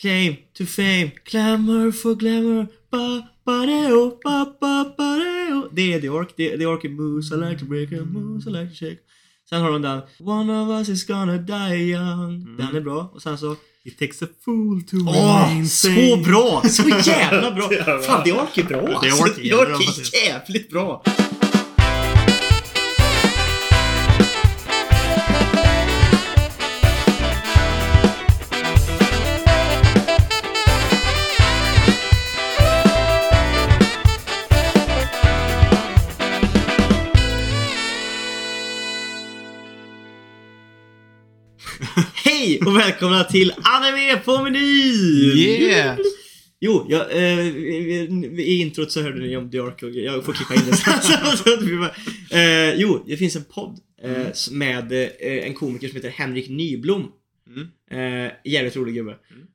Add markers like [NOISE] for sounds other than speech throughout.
claim to fame, clamor for glamour, ba ba deo, ba ba ba deo. Det är The Ork, The, The Ork är moves, I like to break a moves, I like to shake. Sen har de den One of us is gonna die young. Den är bra. Och sen så It takes a fool to Åh, remain så bra! Så [LAUGHS] jävla bra! Fan, The Ork är bra The alltså. Ork The är jävligt bra. Och välkomna till Anime på menyn! Yeah! Jo, jag, eh, i, introt så hörde ni om The Ark och jag får klippa in det sen. [LAUGHS] Eh, jo, det finns en podd eh, s- med eh, en komiker som heter Henrik Nyblom. Mm. Eh, jävligt rolig gubbe.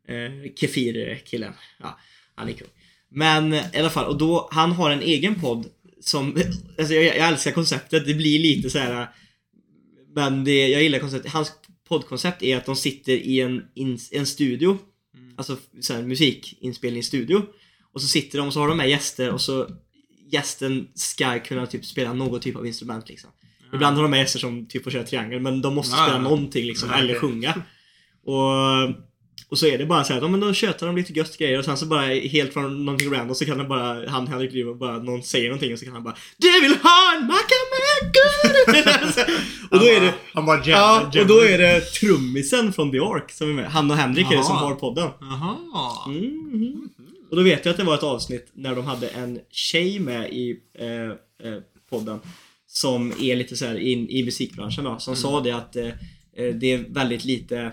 Eh, Kefir-killen. Ja, han är kul. Men eh, i alla fall, och då, han har en egen podd som, alltså jag, jag älskar konceptet, det blir lite så här. Men det, jag gillar konceptet, hans poddkoncept är att de sitter i en, in, en studio Alltså så här, musikinspelningsstudio. Och så sitter de och så har de med gäster och så gästen ska kunna typ spela någon typ av instrument liksom. Ibland har de med gäster som typ får köra triangel men de måste Ja. spela någonting liksom, Ja, eller sjunga. Och, och så är det bara så här, ja, men då tjötar de lite gött grejer och sen så bara helt från någonting random så kan de bara, han Henrik Lyberg bara, någon säger någonting och så kan han bara Du vill ha en macka [LAUGHS] Och då är det Han bara Ja, och då är det trummisen från The Ark som är med. Han och Henrik är det som har podden. Jaha. Mhm. Och då vet jag att det var ett avsnitt när de hade en tjej med i eh, eh, podden som är lite så här in, i musikbranschen då, som sa det att eh, eh, det är väldigt lite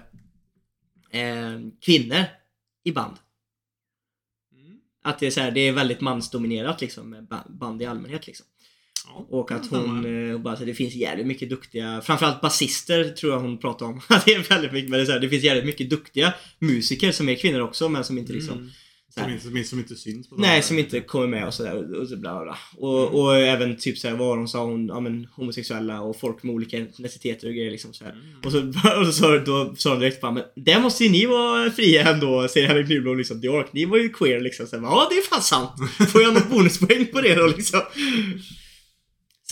eh, kvinnor i band. Mm. Att det är så här, det är väldigt mansdominerat liksom med ba- band i allmänhet liksom. Ja. Och att hon eh, bara så det finns jävligt mycket duktiga, framförallt basister tror jag hon pratar om. [LAUGHS] det är väldigt mycket, men det, är så här, det finns jävligt mycket duktiga musiker som är kvinnor också men som inte liksom Mm. Som, inte, som, inte, syns på Nej, som inte kommer med och sådär. Och, så bla bla bla. och, Mm. och även typ såhär vad de sa hon, ja men homosexuella och folk med olika etniciteter och grejer liksom såhär. Mm. Och så, [LAUGHS] och så då sa de direkt bara, men där måste ju ni vara fria ändå, säger Henrik Nyblom liksom. The Ark, ni var ju queer liksom. Så här, ja, det är fan sant. Får jag något bonuspoäng på det då liksom?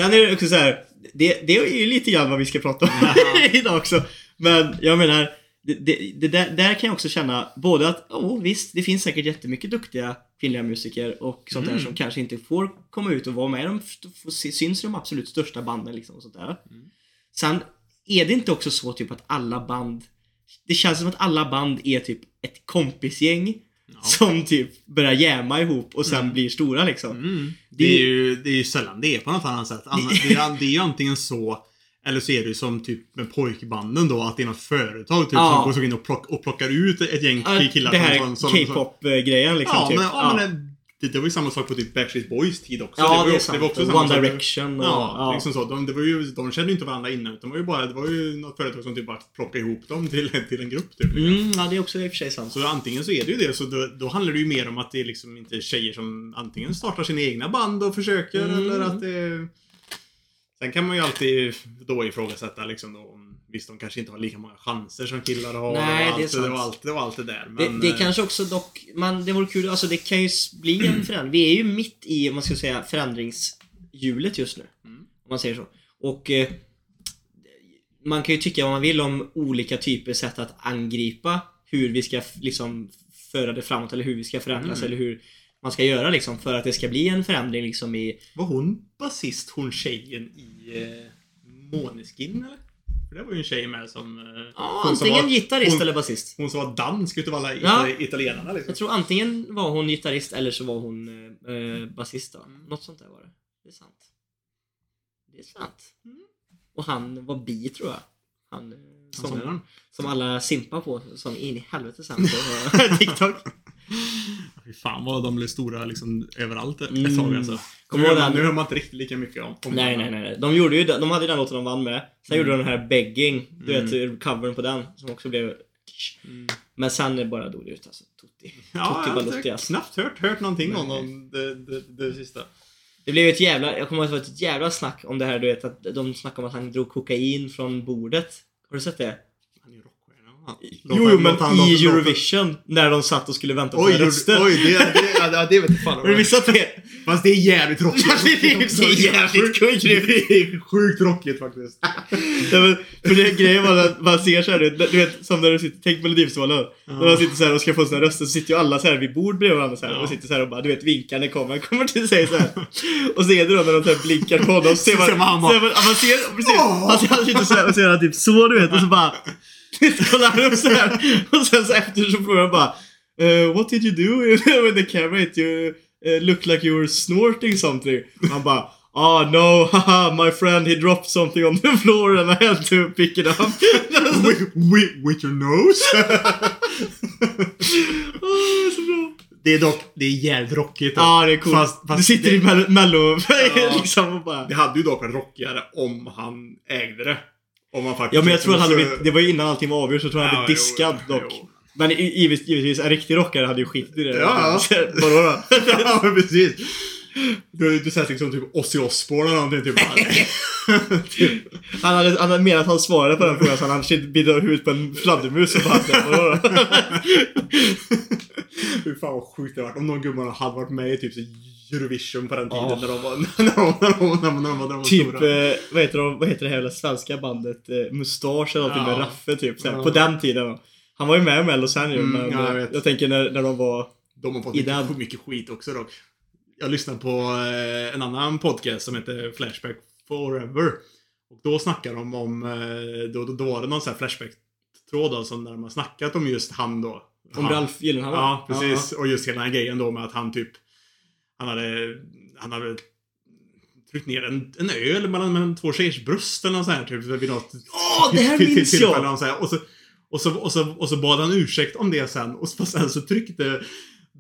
Sen är det också så här, det, det är ju lite grann vad vi ska prata om [LAUGHS] idag också. Men jag menar, det, det, det där, där kan jag också känna både att, oh, visst, det finns säkert jättemycket duktiga kvinnliga musiker och sånt där Mm. som kanske inte får komma ut och vara med i de, syns i de absolut största banden liksom och sånt där. Mm. Sen är det inte också så typ att alla band, det känns som att alla band är typ ett kompisgäng Ja. som typ börjar jäma ihop och sen Mm. blir stora liksom. Mm. Det, är ju, det är ju sällan det är på något annat sätt. Det är, det är ju antingen så eller så är det ju som typ med pojkbanden då, att det är något företag typ, Ja. som går in och, plock, och plockar ut ett gäng killar det här K-pop-grejen liksom. Ja, typ. men, ja, men det, det var ju samma sak på typ Backstreet Boys tid också. Ja, var det är sant. var också samma One. Direction och... Ja, ja. liksom så. De, det var ju, de kände ju inte varandra innan utan det var ju bara, det var ju något företag som typ bara plockade ihop dem till, till en grupp typ. liksom. Mm, ja, det är också i och för sig sant. Så antingen så är det ju det, så då, då handlar det ju mer om att det är liksom inte tjejer som antingen startar sina egna band och försöker Mm. eller att det... Sen kan man ju alltid då ifrågasätta liksom då, Visst, de kanske inte har lika många chanser som killar har. Nej, och det är allt, sant. det, var allt, det var allt det där. Det, Men, det eh, kanske också dock, man, det vore kul, alltså det kan ju bli en [CLEARS THROAT] förändring. Vi är ju mitt i, om man ska säga, förändringshjulet just nu. Mm. Om man säger så. Och eh, man kan ju tycka vad man vill om olika typer sätt att angripa hur vi ska liksom föra det framåt eller hur vi ska förändras Mm. eller hur man ska göra liksom för att det ska bli en förändring liksom i Var hon basist, hon tjejen i eh, Måneskin eller? För det var ju en tjej med som... Eh, Ja, som antingen var, gitarrist hon- eller basist. Hon som var dansk utav alla Ja. ita- italienarna liksom. Jag tror antingen var hon gitarrist eller så var hon eh, eh, basist då. Mm. Något sånt där var det. Det är sant. Det är sant. Mm. Och han var bi tror jag. Han, eh, sångaren. sångaren. Som alla simpar på som in i helvete sen på [LAUGHS] [LAUGHS] TikTok. [LAUGHS] Fy fan vad de blev stora liksom överallt ett Mm. tag alltså. Kommer Nu den? nu hör man inte riktigt lika mycket om, om nej, nej, nej, nej. De gjorde ju de hade ju den låten de vann med. Sen Mm. gjorde de den här Begging. Du Mm. vet covern på den. Som också blev... Mm. Men sen bara dog det ut alltså. Tutti. Ja, Tutti jag Balutti har alltså. knappt hört, hört någonting om dem det, det, det sista. Det blev ett jävla, jag kommer ihåg att det var ett jävla snack om det här du vet att de snackade om att han drog kokain från bordet. Har du sett det? Rockstjärna. Jo, jo, men i Eurovision, när de satt och skulle vänta på Oj, röster. oj, det, det, ja, det vet fan du missat det? Fast det är jävligt rockigt. [LAUGHS] det är jävligt kul. Det är sjukt rockigt faktiskt. [LAUGHS] Ja, men, för det grejen var att man ser såhär, du vet, du vet som när du sitter, tänk Melodifestivalen. När man sitter såhär och ska få sina röster så sitter ju alla såhär vid bord bredvid varandra så här, Ja. och sitter såhär och bara, du vet vinkar när kameran kommer till sig såhär. Och så är det då när de så här blinkar på honom, så ser man, [LAUGHS] ser man man, ser, precis, han, han sitter såhär och ser han typ så du vet och så bara kollar upp såhär och sen så efter så frågar han bara eh, What did you do with the camera? It you uh, look like you were snorting something. Och han bara Ah no, haha, my friend he dropped something on the floor and I had to pick it up. [LAUGHS] with, with, with your nose? [LAUGHS] Så bra. det är dock, det är jävligt rockigt. Ja, det är coolt. Fast, fast du sitter det, i mello, mello Ja. [LAUGHS] liksom och bara... det hade ju dock varit rockigare om han ägde det. Om han faktiskt... Ja men jag tror att han blivit, det var ju innan allting var avgjort så tror jag han Ja, jo, diskad jo, dock. jo. Men givetvis, givetvis, en riktig rockare hade ju skitit i det. Ja, [LAUGHS] Vadå då? [LAUGHS] ja, men precis. Du, du säger liksom typ Ozzy Osbourne eller någonting. Typ, [LAUGHS] typ. Han hade, han hade menat att han svarade på den frågan så han hade inte bidragit huvudet på en fladdermus och bara? Fy fan vad sjukt det hade varit om någon gubbarna hade varit med i typ så Eurovision på den tiden Ja. när de var, [LAUGHS] när de, när de, när de, när de, när de var Typ, stora. eh, vad, heter de, vad heter det här jävla svenska bandet? Eh, Mustasch eller någonting Ja. med Raffe typ. Såhär, Ja. På den tiden. Han var ju med i Mello sen ju Mm, men ja, jag eh, jag tänker när, när de var... De har fått mycket, den- mycket skit också dock. Jag lyssnade på eh, en annan podcast som heter Flashback Forever. Och då snackade de om, eh, då, då, då var det någon sån här Flashback-tråd som där de har snackat om just han då. Om han, Ralf Gyllenhammar? Ja, precis. Och just hela den här grejen då med att han typ, han hade, han hade tryckt ner en, en öl mellan, mellan två tjejers bröst eller något sånt här typ. Vid något Åh, det här till- till- minns tillfälle jag! och så här. Och så, och, så, och, så, och så bad han ursäkt om det sen. Och så, sen så tryckte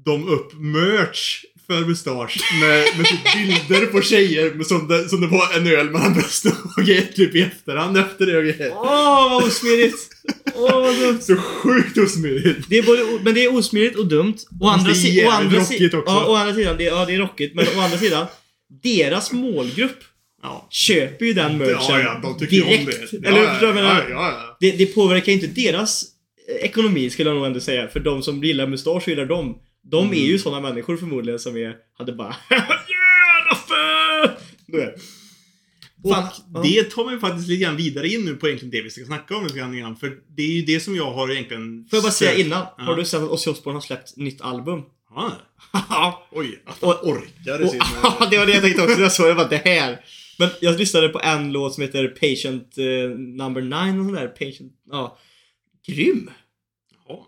de upp merch för Mustasch med, med typ bilder på tjejer som, det, som det var en öl mellan brösten och grejer typ i efterhand efter det och grejer. Åh, vad osmidigt! Åh, vad dumt! Så sjukt osmidigt. Det är både, men det är osmidigt och dumt. Å andra, si, å andra, si, också. ja, å andra sidan, det, ja det är rockigt, men å andra sidan, deras målgrupp Ja. köper ju den merchen Ja, ja, de tycker ju om direkt. det. Eller ja, du vad jag ja, menar? ja, ja. Det, det påverkar inte deras eh, ekonomi skulle jag nog ändå säga. För de som gillar mustasch gillar dem. De Mm. är ju sådana människor förmodligen som är, hade bara [LAUGHS] Yeah, Raffe! Du vet. Fan, Och det tar mig faktiskt lite grann vidare in nu på egentligen det vi ska snacka om lite grann innan. För det är ju det som jag har egentligen... Får jag bara säga innan? Ja. Har du sett att Ozzy Osbourne har släppt nytt album? Ja. [LAUGHS] Oj, att han orkar i sin... [LAUGHS] det var det jag tänkte också jag såg det. Bara, det här. Men jag lyssnade på en låt som heter Patient eh, number 9 och sån där. Patient, ja. Grym!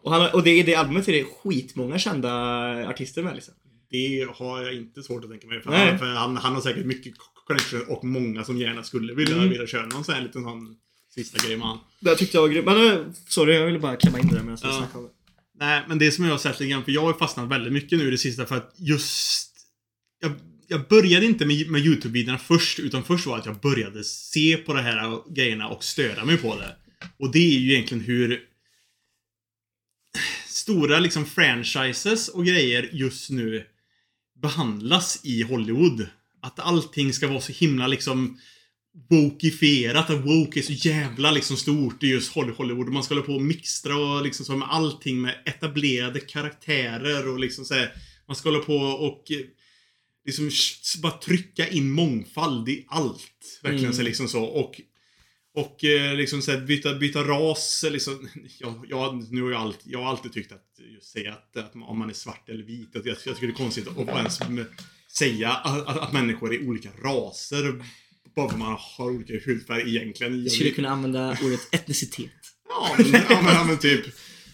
Och, han, och det, i det albumet är det skitmånga kända artister med liksom. det har jag inte svårt att tänka mig. För, han, för han, han har säkert mycket connection och många som gärna skulle vilja, Mm. vilja köra någon sån här liten sån sista grej med han. Det tyckte jag var grymt. Men eh, sorry, jag ville bara klämma in det där medan vi Ja. snackade om det. Nej, men det som jag har sett lite grann, för jag har fastnat väldigt mycket nu i det sista för att just... Jag, jag började inte med, med YouTube-videorna först, utan först var att jag började se på de här grejerna och störa mig på det. Och det är ju egentligen hur stora liksom franchises och grejer just nu behandlas i Hollywood. Att allting ska vara så himla liksom wokifierat. Att woke är så jävla liksom stort i just Holly- Hollywood. Man ska hålla på och mixtra och liksom så med allting med etablerade karaktärer och liksom så här, Man ska hålla på och eh, liksom bara trycka in mångfald i allt. Verkligen Mm. så liksom så. Och och eh, liksom så här, byta, byta ras, liksom. [LAUGHS] Jag, jag, nu har jag, alltid, jag har alltid tyckt att just säga att, att om man är svart eller vit, att jag, jag tycker det är konstigt att ens säga att, att, att människor är olika raser. Bara för att man har olika hudfärg egentligen. Jag, skulle kunna använda ordet etnicitet. ja, men, ja, men, ja, men typ.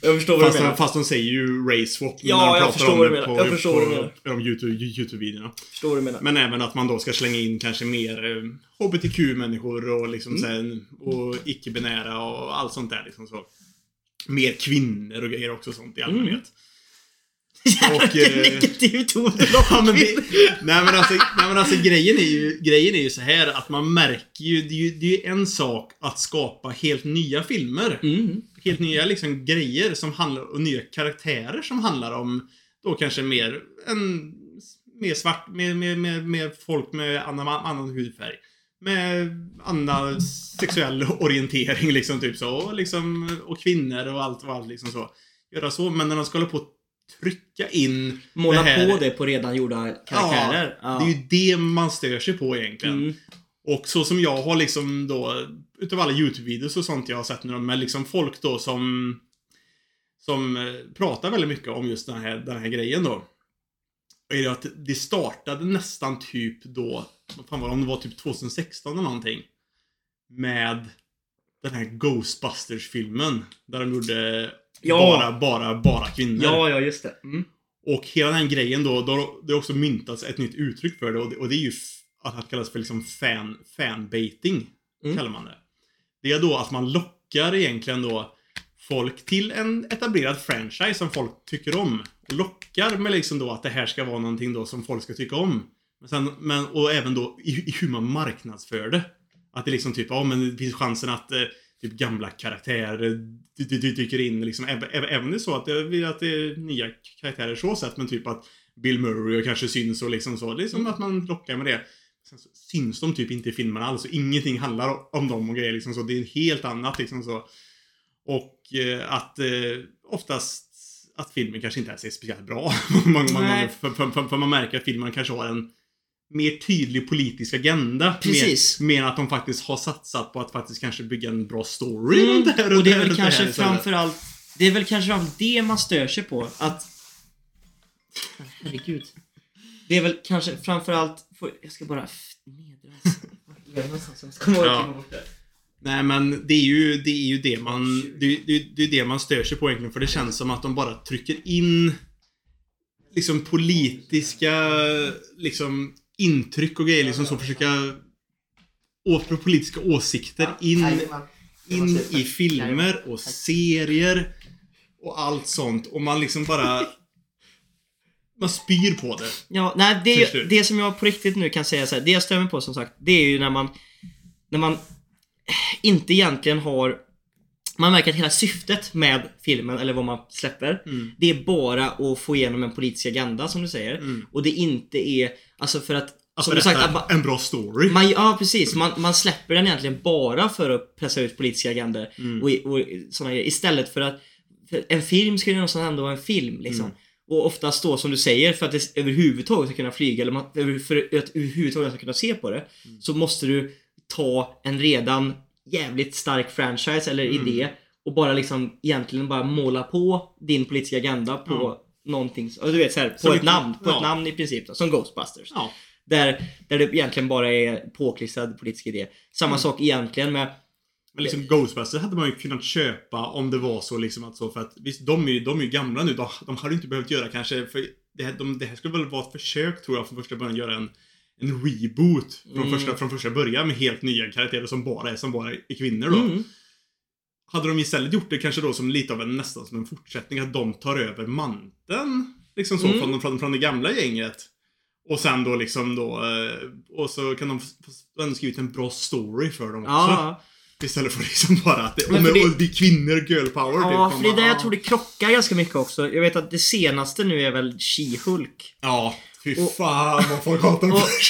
Jag förstår vad Fast, du menar. fast de säger ju race swap Ja, när de jag pratar om det på, Jag förstår på, på de YouTube- YouTube-videorna. Förstår du menar. Men även att man då ska slänga in kanske mer eh, HBTQ-människor och liksom Mm. sen, och icke-binära och allt sånt där liksom så. Mer kvinnor och grejer också sånt i Mm. allmänhet. Jävlar [LAUGHS] Och, vilken eh, negativ ton [LAUGHS] Ja, men det, nej men alltså, nej, men alltså grejen, är ju, grejen är ju så här att man märker ju det, är ju, det är en sak att skapa helt nya filmer. Mm. Helt nya liksom grejer som handlar, och nya karaktärer som handlar om då kanske mer en mer svart, med, med, med, med folk med annan, annan hudfärg. med annan sexuell orientering liksom typ så. Och, liksom, och kvinnor och allt och allt liksom så. Göra så. Men när de ska hålla på trycka in Måla det här, på det på redan gjorda karaktärer. Ja, det är ju det man stör sig på egentligen. Mm. Och så som jag har liksom då, utav alla YouTube-videos och sånt jag har sett nu, med liksom folk då som som eh, pratar väldigt mycket om just den här, den här grejen då. Är det att det startade nästan typ då, vad fan var det, om det var typ 2016 eller någonting. Med den här Ghostbusters-filmen. Där de gjorde Ja. bara, bara, bara kvinnor. Ja, ja, just det. Mm. Och hela den grejen då, då har det har också myntats ett nytt uttryck för det och det, och det är ju att det kallas för liksom fan, fanbaiting. Mm. Kallar man det. Det är då att man lockar egentligen då folk till en etablerad franchise som folk tycker om. Och lockar med liksom då att det här ska vara någonting då som folk ska tycka om. Men sen, men, och även då i, i hur man marknadsför det. Att det liksom typ, ja men det finns chansen att eh, typ gamla karaktärer dy- dy- dy- dyker in liksom. Även, det är så att att det är nya karaktärer så sett, men typ att Bill Murray kanske syns och liksom så. Det är som att man lockar med det. Sen så syns de typ inte i filmerna alls och ingenting handlar om dem och grejer liksom så. Det är helt annat liksom så. Och eh, att eh, oftast att filmen kanske inte ens är speciellt bra. [LAUGHS] många, många gånger. För, för, för, för man märker att filmen kanske har en mer tydlig politisk agenda. Precis. Mer, mer att de faktiskt har satsat på att faktiskt kanske bygga en bra story. Mm, det här- och det är väl det kanske framförallt Det är väl kanske framförallt det man stör sig på. Att... Herregud. Det är väl kanske framförallt... Jag ska bara nedra... [LAUGHS] Vart är jag någonstans? Jag ska komma ihåg Ja. bort det. Nej men det är ju det, är ju det man det, är- det, är- det är det man stör sig på egentligen för det känns som att de bara trycker in liksom politiska liksom intryck och grejer liksom så försöka åter politiska åsikter in, in i filmer och serier och allt sånt och man liksom bara man spyr på det. Ja, nej, det, det som jag på riktigt nu kan säga så här, det jag stämmer på som sagt, det är ju när man när man inte egentligen har man märker att hela syftet med filmen, eller vad man släpper, Mm. det är bara att få igenom en politisk agenda som du säger. Mm. Och det inte är, alltså för att, Alltså du sagt, att berätta man, en bra story. man, ja precis, man, man släpper den egentligen bara för att pressa ut politiska agendor Mm. och, och såna grejer. Istället för att, för en film ska ju någonstans ändå vara en film liksom. Mm. Och oftast då som du säger, för att det överhuvudtaget ska kunna flyga, eller man, för att överhuvudtaget ska kunna se på det, Mm. så måste du ta en redan jävligt stark franchise eller Mm. idé och bara liksom egentligen bara måla på din politiska agenda på. Någonting. Du vet så här, på Som ett namn, på ja. ett namn i princip då, som Ghostbusters. Ja. Där, där det egentligen bara är påklistrad politisk idé. Samma Mm. sak egentligen med Men liksom Ghostbusters hade man ju kunnat köpa om det var så liksom att så för att visst, de är ju, de är ju gamla nu. De, de hade inte behövt göra kanske, för det här, de, det här skulle väl vara ett försök tror jag från första början göra en, en reboot från, Mm. första, från första början med helt nya karaktärer som bara är, som bara är kvinnor då. mm, Hade de istället gjort det kanske då som lite av en, nästan som en fortsättning, att de tar över manteln. Liksom så, Mm. från, från, från det gamla gänget. Och sen då liksom då, eh, och så kan de ändå skrivit en bra story för dem också. Ja, Istället för liksom bara att det, och med, det- och det är kvinnor, girl power. ja typ. för det är där jag tror det krockar ganska mycket också. Jag vet att det senaste nu är väl She-Hulk. Ja, fy Och- fan vad folk hatar och- och, [LAUGHS]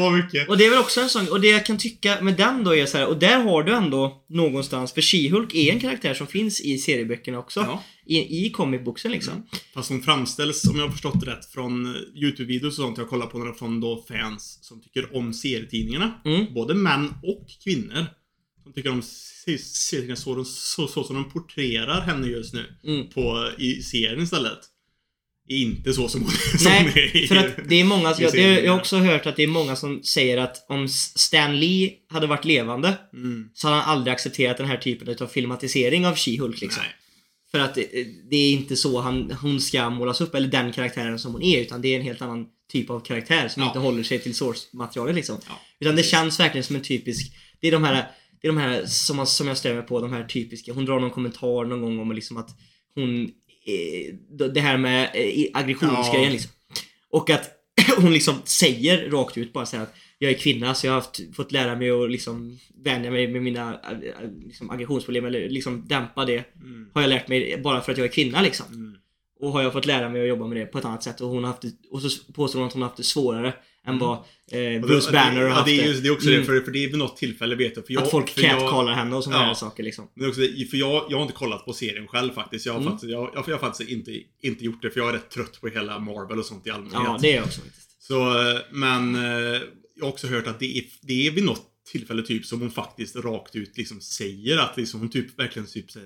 så mycket. Och det är väl också en sån, och det jag kan tycka med den då är så här, och där har du ändå någonstans, för She-Hulk är en karaktär som finns i serieböckerna också. Ja. I, i comic booksen liksom. Mm. Fast hon framställs, om jag har förstått det rätt, från eh, YouTube-videos och sånt jag kollar på, några från då fans som tycker om serietidningarna. Mm. Både män och kvinnor. Som tycker om se- serietidningarna så, de- så, så som de porträtterar henne just nu. Mm. På, I serien istället. Inte så som hon [LAUGHS] som Nej, i- för att det är många, jag, det, jag har också hört att det är många som säger att om Stan Lee hade varit levande Mm. så hade han aldrig accepterat den här typen av filmatisering av She-Hulk liksom. Nej. För att det, det är inte så han, hon ska målas upp, eller den karaktären som hon är, utan det är en helt annan typ av karaktär som Ja. inte håller sig till source-materialet liksom. Ja, utan det känns verkligen som en typisk, det är de här, det är de här som, som jag stämmer på, de här typiska, hon drar någon kommentar någon gång om liksom att hon, eh, det här med eh, aggressionsgrejen Ja. liksom. Och att [LAUGHS] hon liksom säger rakt ut bara här att jag är kvinna så jag har haft, fått lära mig att liksom vänja mig med mina eh, liksom, aggressionsproblem eller liksom dämpa det Mm. har jag lärt mig bara för att jag är kvinna liksom. Mm. Och har jag fått lära mig att jobba med det på ett annat sätt och hon har haft det, och så påstår hon att hon har haft det svårare än vad eh, Bruce Banner har ja, haft det. det. Är just, det är också Mm. det, för, för det är vid något tillfälle vet jag. För jag att folk catcallar henne och sådana Ja. här saker liksom. Men också, det- för jag, jag har inte kollat på serien själv faktiskt. Jag har, Mm. faktiskt, jag, jag, jag har faktiskt inte, inte gjort det för jag är rätt trött på hela Marvel och sånt i allmänhet. Ja, det är jag också faktiskt. Så, eh, men eh, jag har också hört att det är, det är vid något tillfälle typ som hon faktiskt rakt ut liksom säger att liksom hon typ verkligen typ här,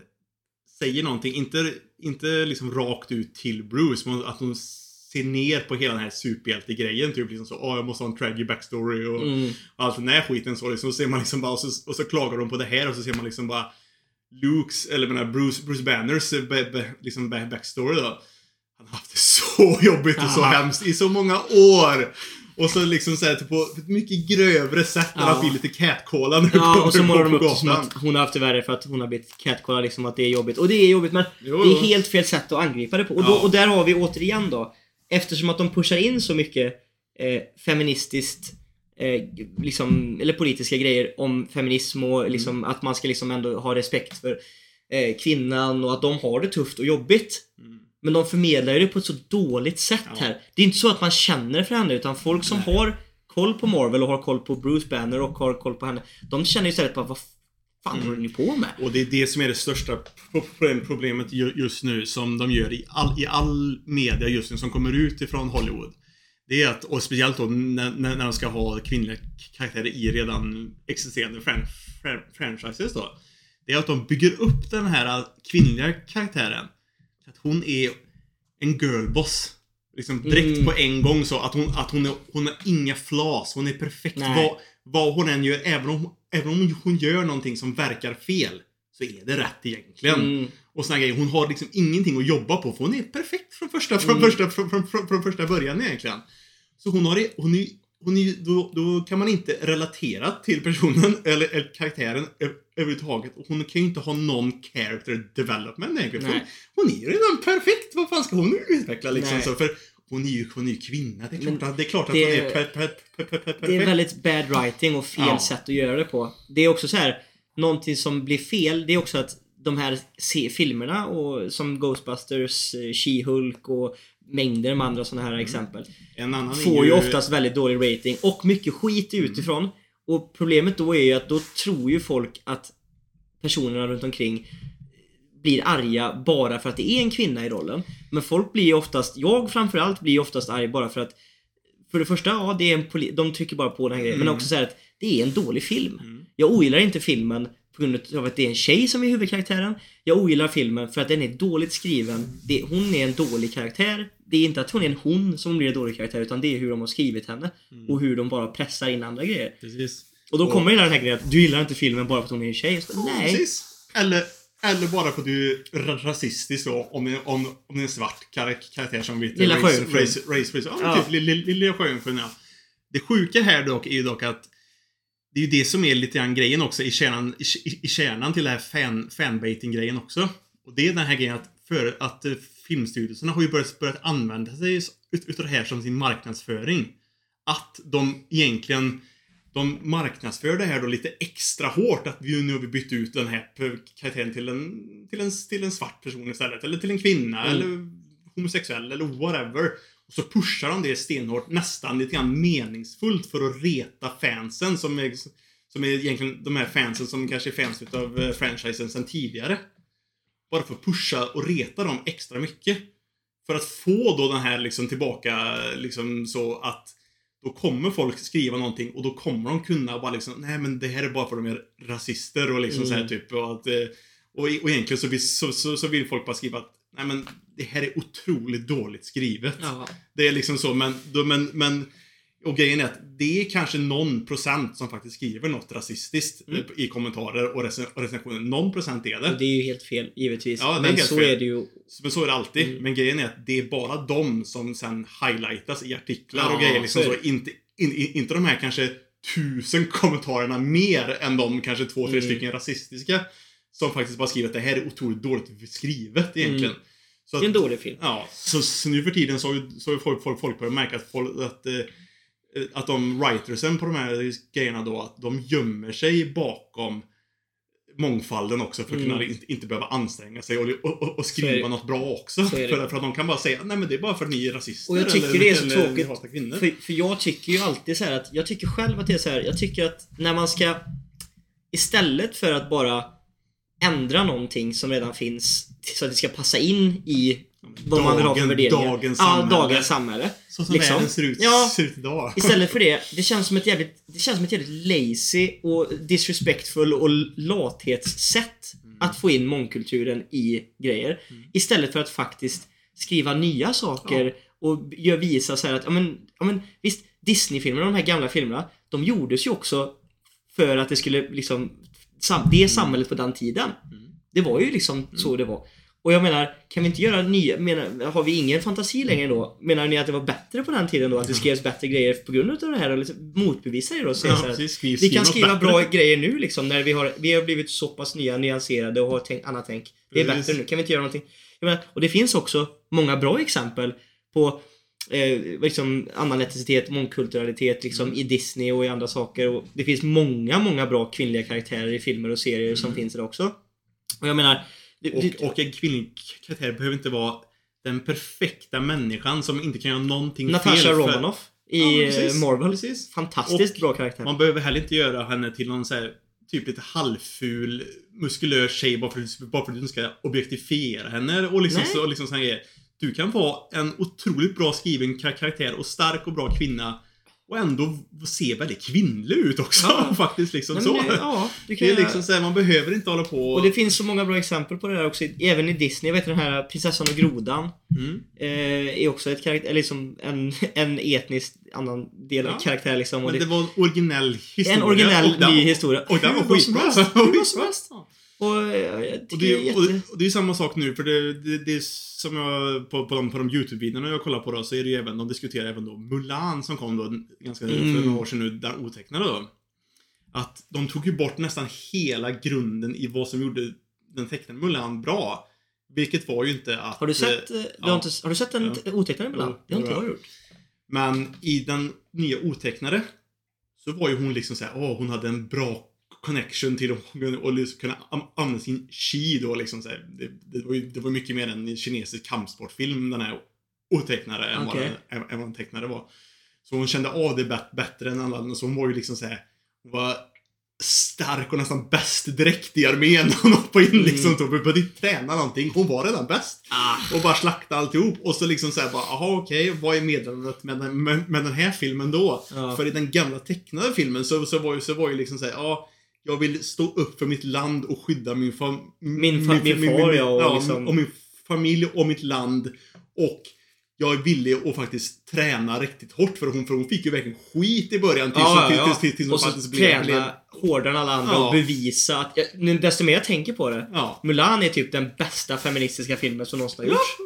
säger någonting. Inte, inte liksom rakt ut till Bruce, men att hon ser ner på hela den här superhjältegrejen. Typ liksom så, åh jag måste ha en tragic backstory och Mm. allt den här skiten så liksom. Så ser man liksom bara, och så, och så klagar de på det här och så ser man liksom bara Lukes, eller menar Bruce, Bruce Banners eh, be, be, liksom back- backstory då. Han har haft det så [LAUGHS] jobbigt och så Ja. hemskt i så många år. Och så liksom såhär typ på ett mycket grövre sätt när Ja. han blir lite catcallad Ja, och så målar de upp det som att hon har haft det värre för att hon har blivit catcallad liksom att det är jobbigt. Och det är jobbigt men Jo, det är helt fel sätt att angripa det på. Och, då, Ja. och där har vi återigen då, eftersom att de pushar in så mycket eh, feministiskt eh, liksom, eller politiska grejer om feminism och Mm. liksom att man ska liksom ändå ha respekt för eh, kvinnan och att de har det tufft och jobbigt. Mm. Men de förmedlar det på ett så dåligt sätt Ja. här. Det är inte så att man känner för henne utan folk som Nej. har koll på Marvel och har koll på Bruce Banner och har koll på henne. De känner ju istället bara vad fan Mm. håller ni på med? Och det är det som är det största pro- problemet ju- just nu som de gör i all, i all media just nu som kommer ut ifrån Hollywood. Det är att, och speciellt då när, när när de ska ha kvinnliga karaktärer i redan existerande fran, fran, franchises då. Det är att de bygger upp den här kvinnliga karaktären. Hon är en girlboss. Liksom direkt Mm. på en gång så att hon, att hon, är, hon har inga flas. Hon är perfekt vad, vad hon än gör. Även om, även om hon gör någonting som verkar fel. Så är det rätt egentligen. Mm. Och såna grejer. Hon har liksom ingenting att jobba på för hon är perfekt från första, från Mm. första, från, från, från, första början egentligen. Så hon har hon är, hon är, då, då kan man inte relatera till personen eller, eller karaktären överhuvudtaget. Hon kan ju inte ha någon character development egentligen. Nej. hon är ju redan perfekt. Vad fan ska hon utveckla liksom? Nej. Så, för hon är ju, hon är ju kvinna. Det är klart, att, det är klart att det- hon är per, per, per, per, per, Det är perfekt. väldigt bad writing och fel Ja. sätt att göra det på. Det är också så här, någonting som blir fel, det är också att de här filmerna och, som Ghostbusters, eh, She-Hulk och mängder med andra sådana här exempel. Annan är Får ju oftast väldigt dålig rating och mycket skit utifrån. Och problemet då är ju att då tror ju folk att personerna runt omkring blir arga bara för att det är en kvinna i rollen. Men folk blir ju oftast, jag framförallt blir ju oftast arg bara för att för det första, ja, det är en poli- de trycker bara på den här grejen. Men Mm. också så här att det är en dålig film. Mm. Jag ogillar inte filmen på grund av att det är en tjej som är huvudkaraktären. Jag ogillar filmen för att den är dåligt skriven. Det, hon är en dålig karaktär. Det är inte att hon är en hon som blir en dålig karaktär utan det är hur de har skrivit henne. Och hur de bara pressar in andra grejer. Precis. Och då Och- kommer hela den här grejen att du gillar inte filmen bara för att hon är en tjej. Så, nej. Precis. Eller, eller bara för att du är ra- rasistisk då, om, det- om, om det är en svart kar- karaktär som vet Lilla Sjöjungfrun. race, race, race, ja, typ Lilla Sjöjungfrun, ja. Det sjuka här dock är ju dock att det är ju det som är lite grann grejen också i kärnan, i, i, kärnan till det här fan, fanbaiting-grejen också. Och det är den här grejen att, för, att eh, filmstudioserna har ju börjat, börjat använda sig ut, utav det här som sin marknadsföring. Att de egentligen de marknadsför det här då lite extra hårt att vi, nu har vi bytt ut den här karaktären till en, till en, till en svart person istället. Eller till en kvinna Mm. eller homosexuell eller whatever. Och så pushar de det stenhårt, nästan lite grann meningsfullt för att reta fansen som är, som är egentligen de här fansen som kanske är fans utav eh, franchisen sedan tidigare. Bara för att pusha och reta dem extra mycket. För att få då den här liksom tillbaka liksom så att då kommer folk skriva någonting och då kommer de kunna bara liksom, nej men det här är bara för att de är rasister och liksom Mm. så här typ. Och, att, eh, och, och egentligen så vill, så, så, så vill folk bara skriva att, nej men det här är otroligt dåligt skrivet. Ja. Det är liksom så, men, men, men och grejen är att det är kanske någon procent som faktiskt skriver något rasistiskt Mm. eh, i kommentarer och, rec- och recensioner. Någon procent är det. Och det är ju helt fel, givetvis. Ja, Men så fel. är det ju. Men så är det alltid. Mm. Men grejen är att det är bara de som sen highlightas i artiklar Ja, och grejer. Liksom så. Inte, in, in, inte de här kanske tusen kommentarerna mer än de kanske två, tre Mm. stycken rasistiska. Som faktiskt bara skriver att det här är otroligt dåligt skrivet egentligen. Så Det är en att, dålig film. ja, så, så nu för tiden så har ju, så har ju folk, folk, folk börjat märka att, folk, att, eh, att de writersen på de här grejerna då, att de gömmer sig bakom mångfalden också för att kunna Mm. inte, inte behöva anstränga sig och, och, och, skriva något bra också. För, för att de kan bara säga nej men det är bara för att ni är rasister Och jag tycker eller, det är så eller tråkigt. För, för jag tycker ju alltid så här att, jag tycker själv att det är så här, jag tycker att när man ska Istället för att bara ändra någonting som redan finns så att det ska passa in i vad man vill ha för Dagen- värderingar. dagens ja, samhälle. dagens samhälle. Så som liksom. världen ser ut, Ja. ser ut idag. [LAUGHS] Istället för det, det känns som ett jävligt, det känns som ett jävligt lazy och disrespectful och lathetssätt att få in mångkulturen i grejer. Istället för att faktiskt skriva nya saker och gör, visa så att, ja men, ja men visst, Disney-filmerna, de här gamla filmerna, de gjordes ju också för att det skulle liksom, det samhället på den tiden. Det var ju liksom så det var. Och jag menar, kan vi inte göra nya, menar, har vi ingen fantasi längre då? Menar ni att det var bättre på den tiden då? Att det skrevs bättre grejer på grund av det här? Och liksom motbevisa det då? Säga Ja, så precis. Skriv- vi kan skriva bättre. bra grejer nu liksom när vi har, vi har blivit så pass nya, nyanserade och har tänkt, annat tänk. Det är Precis. bättre nu, kan vi inte göra någonting? Jag menar, och det finns också många bra exempel på eh, liksom annan etnicitet, mångkulturalitet liksom Mm. i Disney och i andra saker. Och det finns många, många bra kvinnliga karaktärer i filmer och serier som Mm. finns där också. Och jag menar... det- det- Och, och en kvinnlig karaktär behöver inte vara den perfekta människan som inte kan göra någonting Natasha fel. för- Romanoff i Ja, eh, precis. Marvel. Precis. Fantastiskt Och bra karaktär. Man behöver heller inte göra henne till någon så här, typ lite halvful, muskulös tjej bara för, att- bara för att du ska objektifiera henne och liksom, Nej. så, och liksom såna grejer. Du kan vara en otroligt bra skriven kar- karaktär och stark och bra kvinna och ändå se väldigt kvinnlig ut också. Ja. [LAUGHS] faktiskt liksom Nej, så. det, ja, kan det är liksom så här, man behöver inte hålla på Och det finns så många bra exempel på det där också, även i Disney. Jag vet den här Prinsessan och Grodan. Mm. Eh, är också ett karaktär, liksom en, [LAUGHS] en etnisk annan del av Ja. karaktär liksom. Och Men det, det var en originell historia. en originell och ny historia. Och den var skitbra. [LAUGHS] Hur bra som helst. Ja. Och eh, jag Och det, är och, jätte... det, och det är samma sak nu, för det, det, det är som jag på, på de, på de YouTube-videorna jag kollar på då, så är det ju även, de diskuterar även då Mulan som kom då ganska för Mm. några år sedan nu, den otecknade då. Att de tog ju bort nästan hela grunden i vad som gjorde den tecknade Mulan bra. Vilket var ju inte att... Har du sett, eh, du ja. har, inte, har du sett den Ja. otecknade Mulan? Det har inte Ja. jag gjort. Men i den nya otecknade så var ju hon liksom såhär, åh hon hade en bra connection till att och liksom kunna använda sin chi då liksom så här. Det, det, var ju, det var mycket mer en kinesisk kampsportfilm den här otecknade än, den- än, än vad den tecknade var. Så hon kände av det bät- bättre än alla andra, så hon var ju liksom såhär, hon var stark och nästan bäst direkt i armén [LAUGHS] hon hoppade in Mm. liksom. Så hon behövde inte träna någonting, hon var redan bäst. Ah, Och bara slakta alltihop. Och så liksom såhär bara, jaha okej, vad är meddelandet med den, med, med den här filmen då? Ja. För i den gamla tecknade filmen så, så, var, ju, så var ju liksom såhär, ja, jag vill stå upp för mitt land och skydda min fam... Min fa- min far, ja, och liksom- och min familj och mitt land. Och jag är villig att faktiskt träna riktigt hårt för hon, för hon fick ju verkligen skit i början tills, Ja, tills, ja, tills, ja. tills, tills hon Och så faktiskt blev... blev träna hårdare än alla andra Ja. och bevisa att... Jag, nu, desto mer jag tänker på det. ja. Mulan är typ den bästa feministiska filmen som någonsin har gjorts.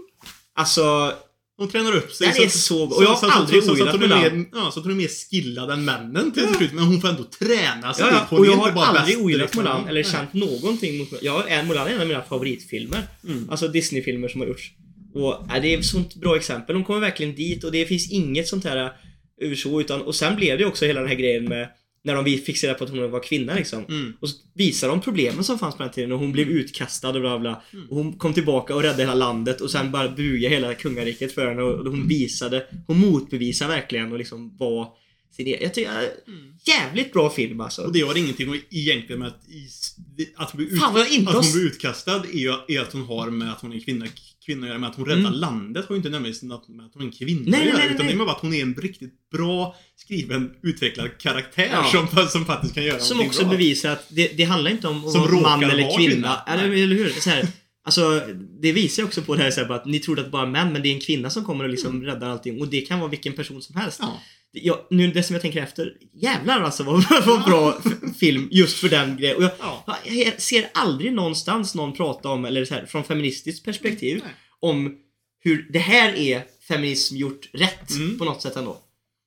Alltså, Hon tränar upp sig. Den är så- och jag har aldrig så, ogillat hon Mulan. mer, ja, så att hon är mer skillad än männen till slut. Men hon får ändå träna sig ja, ja, Hon och jag har aldrig ogillat direkt. Mulan eller känt någonting mot Jag är Mulan är en av mina favoritfilmer. Mm. Alltså Disney-filmer som har gjorts. Och ja, det är ett sånt bra exempel. De kommer verkligen dit och det finns inget sånt här över så utan och sen blev det också hela den här grejen med när de fick reda på att hon var kvinna liksom. Mm. Och så visade de problemen som fanns på den tiden och hon blev utkastad och bla bla. Mm. Och hon kom tillbaka och räddade hela landet och sen bara buga hela kungariket för henne och hon visade, hon motbevisade verkligen och liksom var sin egen. Jag tycker, Mm. jävligt bra film alltså. Och det har ingenting egentligen med att, att, bli ut, Fan att hon blir utkastad är, ju, är att hon har med att hon är kvinna, kvinna att göra. Med att hon räddar Mm. landet har ju inte nödvändigtvis med att hon är en kvinna Nej, att göra. nej, Utan nej. det är med att hon är en riktigt bra skriven, utvecklad karaktär Ja. som, som faktiskt kan göra Som också bra. bevisar att det, det handlar inte om råkar man eller kvinna. kvinna. Eller, eller hur? Så här, alltså, det visar ju också på det här bara att ni trodde att det bara är män, men det är en kvinna som kommer och liksom räddar allting. Och det kan vara vilken person som helst. Ja. Jag, nu det som jag tänker efter, jävlar alltså vad, [LAUGHS] vad bra film just för den grejen. Och jag, Ja. jag ser aldrig någonstans någon prata om, eller så här, från feministiskt perspektiv, Nej. om hur det här är feminism gjort rätt Mm. på något sätt ändå.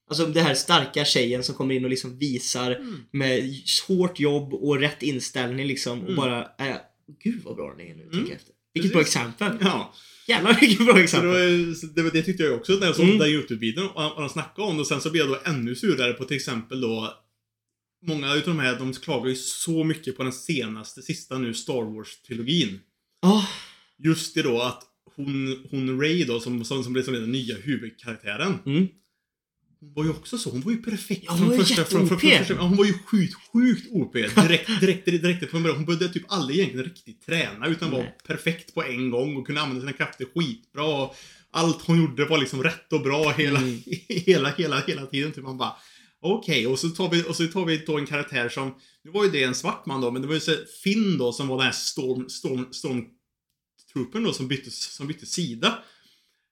Alltså det här starka tjejen som kommer in och liksom visar Mm. med hårt jobb och rätt inställning liksom och Mm. bara, äh, gud vad bra den är nu, tänker Mm. jag efter. Vilket bra Precis. exempel. Ja. Jävlar vilket bra Så det, exempel. var, det, var- det tyckte jag också när jag såg Mm. den där Youtube-videon och, och de snackade om det. Och sen så blev jag då ännu surare på till exempel då många utav de här, de klagar ju så mycket på den senaste, sista nu, Star Wars-trilogin. Ja. Just det då att hon, hon Ray då, som, som, som blev som den nya huvudkaraktären. Mm. Hon var ju också så, hon var ju perfekt. Ja, hon var från från, från, från första, ja, hon var ju sjukt, sjukt OP. Direkt, direkt, direkt från början. Hon behövde typ aldrig egentligen riktigt träna, utan var Nej. perfekt på en gång och kunde använda sina krafter skitbra. Allt hon gjorde var liksom rätt och bra hela, Mm. [LAUGHS] hela, hela, hela tiden. Typ man bara, okej, och så tar vi, och så tar vi då en karaktär som, nu var ju det en svart man då, men det var ju så Finn då som var den här storm, storm, stormtroopern då som bytte, som bytte sida.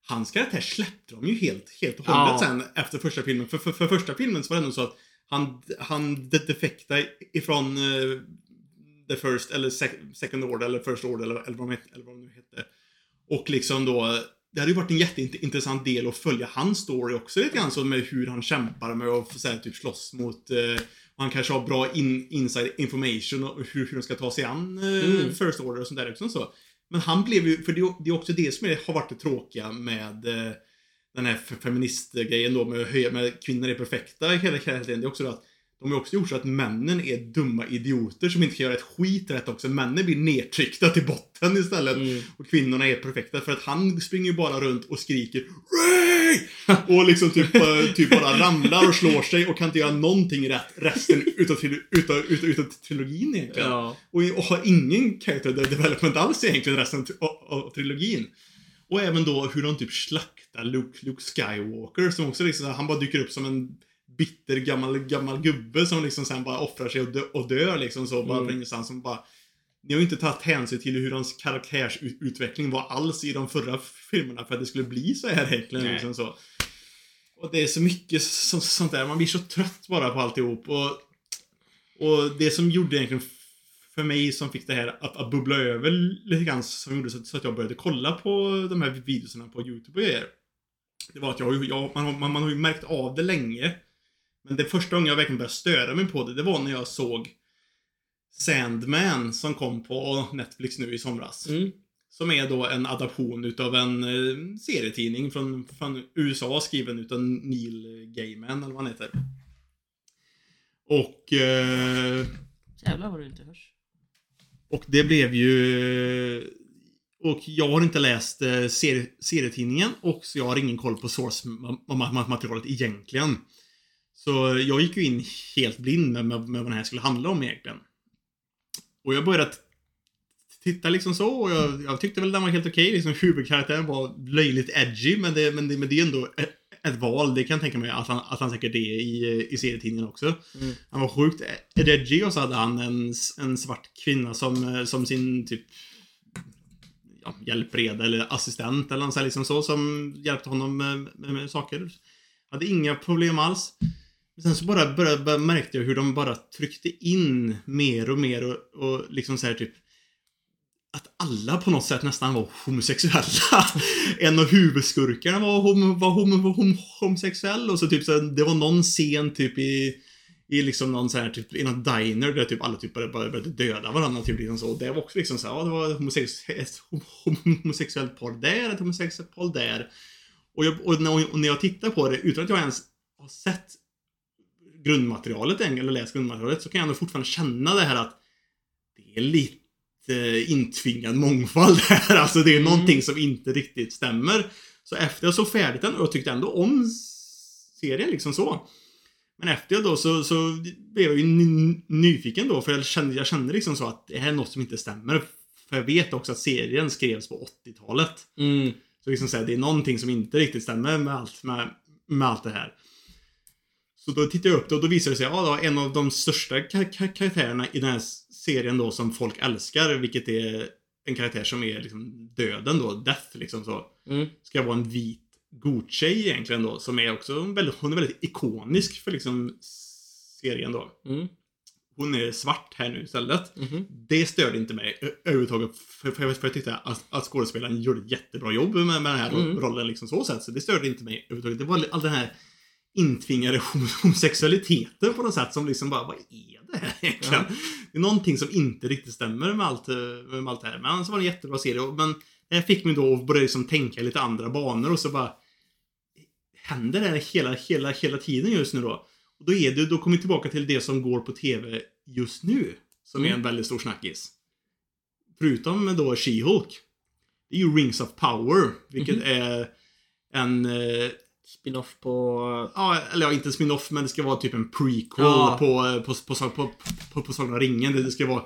Hans karaktär släppte de ju helt, helt och hållet Ja. sen efter första filmen. För, för, för första filmen så var det ändå så att han, han de- defekta ifrån eh, the first, eller sec, second order, eller first order, eller, eller, vad de hette, eller vad de nu hette. Och liksom då, det hade ju varit en jätteintressant del att följa hans story också lite grann så med hur han kämpar med att så här, typ slåss mot eh, och han kanske har bra in, inside information och hur, hur de ska ta sig an eh, Mm. First Order och sånt där också. Så. Men han blev ju, för det, är- också det som är, har varit det tråkiga med eh, den här feministgrejen då med, att höja, med kvinnor är perfekta hela hela tiden. Det är också det att de har också gjort så att männen är dumma idioter som inte kan göra ett skit rätt också. Männen blir nedtryckta till botten istället. Mm. Och kvinnorna är perfekta för att han springer ju bara runt och skriker Ray! [LAUGHS] Och liksom typ, eh, typ bara ramlar och slår sig och kan inte göra någonting rätt resten utav, utav, utav, utav trilogin egentligen. Ja. Och, och har ingen character development alls egentligen resten av, av trilogin. Och även då hur de typ slaktar Luke, Luke Skywalker som också liksom, han bara dyker upp som en bitter gammal, gammal gubbe som liksom sen bara offrar sig och, dö, och dör liksom så bara Mm. ingenstans som bara ni har ju inte tagit hänsyn till hur hans karaktärsutveckling var alls i de förra filmerna för att det skulle bli så här egentligen. Liksom så. Och det är så mycket så, sånt där. Man blir så trött bara på alltihop. Och, och det som gjorde egentligen för mig som fick det här att, att bubbla över lite grann som gjorde så, så att jag började kolla på de här videorna på YouTube och grejer. Det var att jag, jag man, man, man har ju märkt av det länge. Men det första gången jag verkligen började störa mig på det, det var när jag såg Sandman som kom på Netflix nu i somras. Mm. Som är då en adaption utav en eh, serietidning från, från USA skriven utav Neil Gaiman eller vad han heter. Och, eh, Jävlar vad du inte hörs. och det blev ju... Och jag har inte läst eh, serie, serietidningen och så jag har ingen koll på source-materialet egentligen. Så jag gick ju in helt blind med, med, med vad den här skulle handla om egentligen. Och jag började titta liksom så och jag, jag tyckte väl den var helt okej. Liksom huvudkaraktären var löjligt edgy men det, men det, men det är ändå ett, ett val. Det kan jag tänka mig att han, att han säkert är i, i serietidningen också. Mm. Han var sjukt edgy och så hade han en, en svart kvinna som, som sin typ ja, hjälpreda eller assistent eller något liksom så som hjälpte honom med, med, med saker. Hade inga problem alls. Sen så bara, bara, bara märkte jag hur de bara tryckte in mer och mer och, och liksom så här typ att alla på något sätt nästan var homosexuella. [LAUGHS] en av huvudskurkarna var, hom, var, hom, var hom, homosexuell och så typ så det var någon scen typ i i liksom någon så här typ i någon diner där typ alla typ började, började döda varandra typ liksom så. Och det var också liksom så här, ja det var homosex, ett hom- homosexuellt par där, ett homosexuellt par där. Och, jag, och, när, och när jag tittar på det utan att jag ens har sett grundmaterialet eller läst grundmaterialet, så kan jag ändå fortfarande känna det här att det är lite intvingad mångfald här. [LAUGHS] Alltså det är Mm. någonting som inte riktigt stämmer. Så efter jag såg färdigt den, och jag tyckte ändå om serien liksom så. Men efter jag då så, så blev jag ju ny- nyfiken då, för jag kände, jag kände liksom så att det här är något som inte stämmer. För jag vet också att serien skrevs på 80-talet. Mm. Så liksom så här, det är någonting som inte riktigt stämmer med allt, med, med allt det här. Så då tittade jag upp det och då visade det sig, ja, en av de största kar- kar- karaktärerna i den här serien då som folk älskar, vilket är en karaktär som är liksom döden då, death liksom så. Mm. Ska vara en vit godtjej egentligen då, som är också väldigt, hon är väldigt ikonisk för liksom serien då. Mm. Hon är svart här nu istället. Mhm. Det störde inte mig överhuvudtaget. För, för, för jag tyckte att, att skådespelaren gjorde ett jättebra jobb med, med den här Mm. rollen. Liksom så sätt. Så det störde inte mig överhuvudtaget. Det var all den här intvingade hom- homosexualiteten på något sätt som liksom bara, vad är det här egentligen? Det är någonting som inte riktigt stämmer med allt, med allt det här. Men så var det en jättebra serie. Men det fick mig då att börja liksom tänka lite andra banor och så bara händer det här hela, hela, hela tiden just nu då? Och då är det, då kommer vi tillbaka till det som går på TV just nu. Som är Mm. en väldigt stor snackis. Förutom då She-Hulk. Det är ju Rings of Power. Vilket Mhm. är en... Eh, Spin-off på... ja, eller ja, inte en spin-off, men det ska vara typ en prequel Ja. på, eh, på, på, på, på, på, på Sagan om ringen. Det ska vara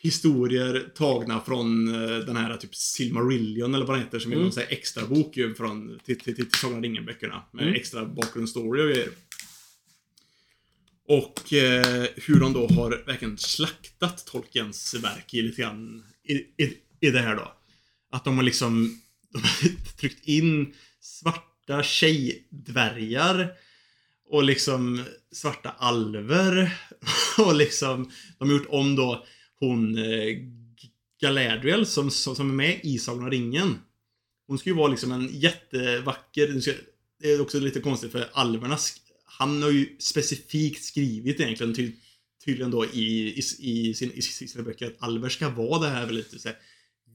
historier tagna från eh, den här typ Silmarillion eller vad den heter som är Mm. sån här extra bok ju från till, till, till Sagan om ringen-böckerna. Med Mm. extra bakgrundsstory och grejer. Och eh, hur de då har verkligen slaktat Tolkiens verk i lite grann i, i, i det här då. Att de har liksom de har [LAUGHS] tryckt in svarta tjejdvärgar och liksom svarta alver [LAUGHS] och liksom de har gjort om då hon eh, Galadriel som, som, som är med i Sagan om ringen. Hon ska ju vara liksom en jättevacker, det ska- det är också lite konstigt för alverna, han har ju specifikt skrivit egentligen ty, tydligen då i, i, i, sin, i sina böcker att alver ska vara det här väldigt så här,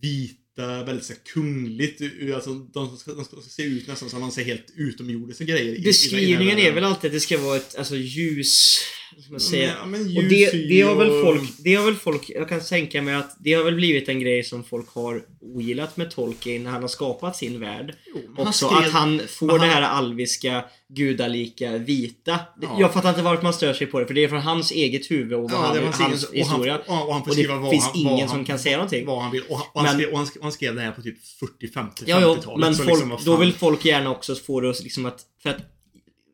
vita, väldigt så här, kungligt. Alltså, de, ska, de ska se ut nästan som de ser helt utomjordiska grejer. i- i- i Beskrivningen är väl alltid att det ska vara ett alltså, ljus... Man säga? Ja, Och det, det har väl folk, det har väl folk, jag kan tänka mig att det har väl blivit en grej som folk har ogillat med Tolkien när han har skapat sin värld. Jo, Också skrev- att han får men det här alviska, gudalika, vita. Ja. Jag fattar inte varför man stör sig på det, för det är från hans eget huvud och Ja, han, hans egen- och historia. och han- och han får Och det skriva vad finns han- ingen vad som han- kan säga någonting. Vad han vill. Och han, och Men- skrev, och han, skrev det här på typ 40, 50, Ja, 50-talet. men folk, liksom, då vill folk gärna också få det liksom att, för att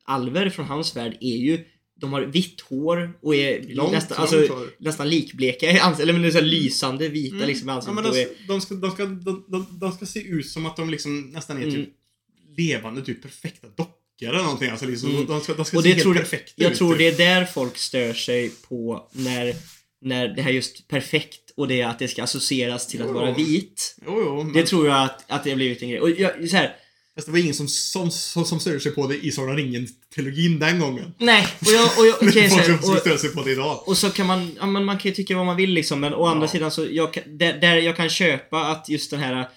alver från hans värld är ju de har vitt hår och är Långt, nästan, långt alltså, hår. nästan likbleka i ansiktet. Eller men det är så här lysande vita Mm. liksom i Ja, ansiktet. och de, är, de, ska, de, ska, de, de, de ska se ut som att de liksom nästan är Mm. typ levande, typ perfekta dockor eller någonting. Alltså liksom, Mm. de ska, de ska och se helt tror, perfekta jag ut. tror typ. det är där folk stör sig på när, när det här just perfekt och det att det ska associeras till att Jo. vara vit. Jo, jo, men Det tror jag att, att det har blivit en grej. Och jag, så här, fast det var ingen som, som, som, som störde sig på det i Sagan ringen-trilogin den gången. nej, och jag, och jag, [LAUGHS] är så som och, stör sig på det idag. Och så kan man, ja, men man kan ju tycka vad man vill liksom men å andra Ja. sidan så jag, där, där jag kan köpa att just den här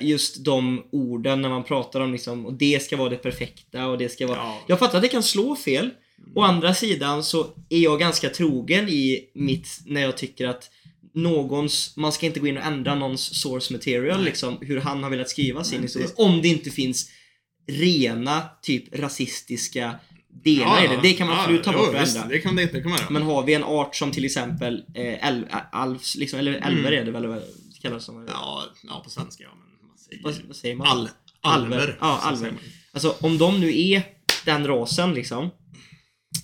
just de orden när man pratar om liksom och det ska vara det perfekta och det ska vara Ja. Jag fattar att det kan slå fel Å andra sidan så är jag ganska trogen i mitt när jag tycker att någons, man ska inte gå in och ändra någons source material Nej. liksom hur han har velat skriva sin Nej, historia om det inte finns rena typ rasistiska delar i det. Det kan man absolut ta bort och ändra. Det kan det inte, göra. Men har vi en art som till exempel eh, äl, alvs, liksom, eller älver är det väl, vad kallas som? Ja, ja, på svenska ja, men man säger Vad, vad säger man? All, alver. Ja, alver. säger man. Alltså om de nu är den rasen liksom.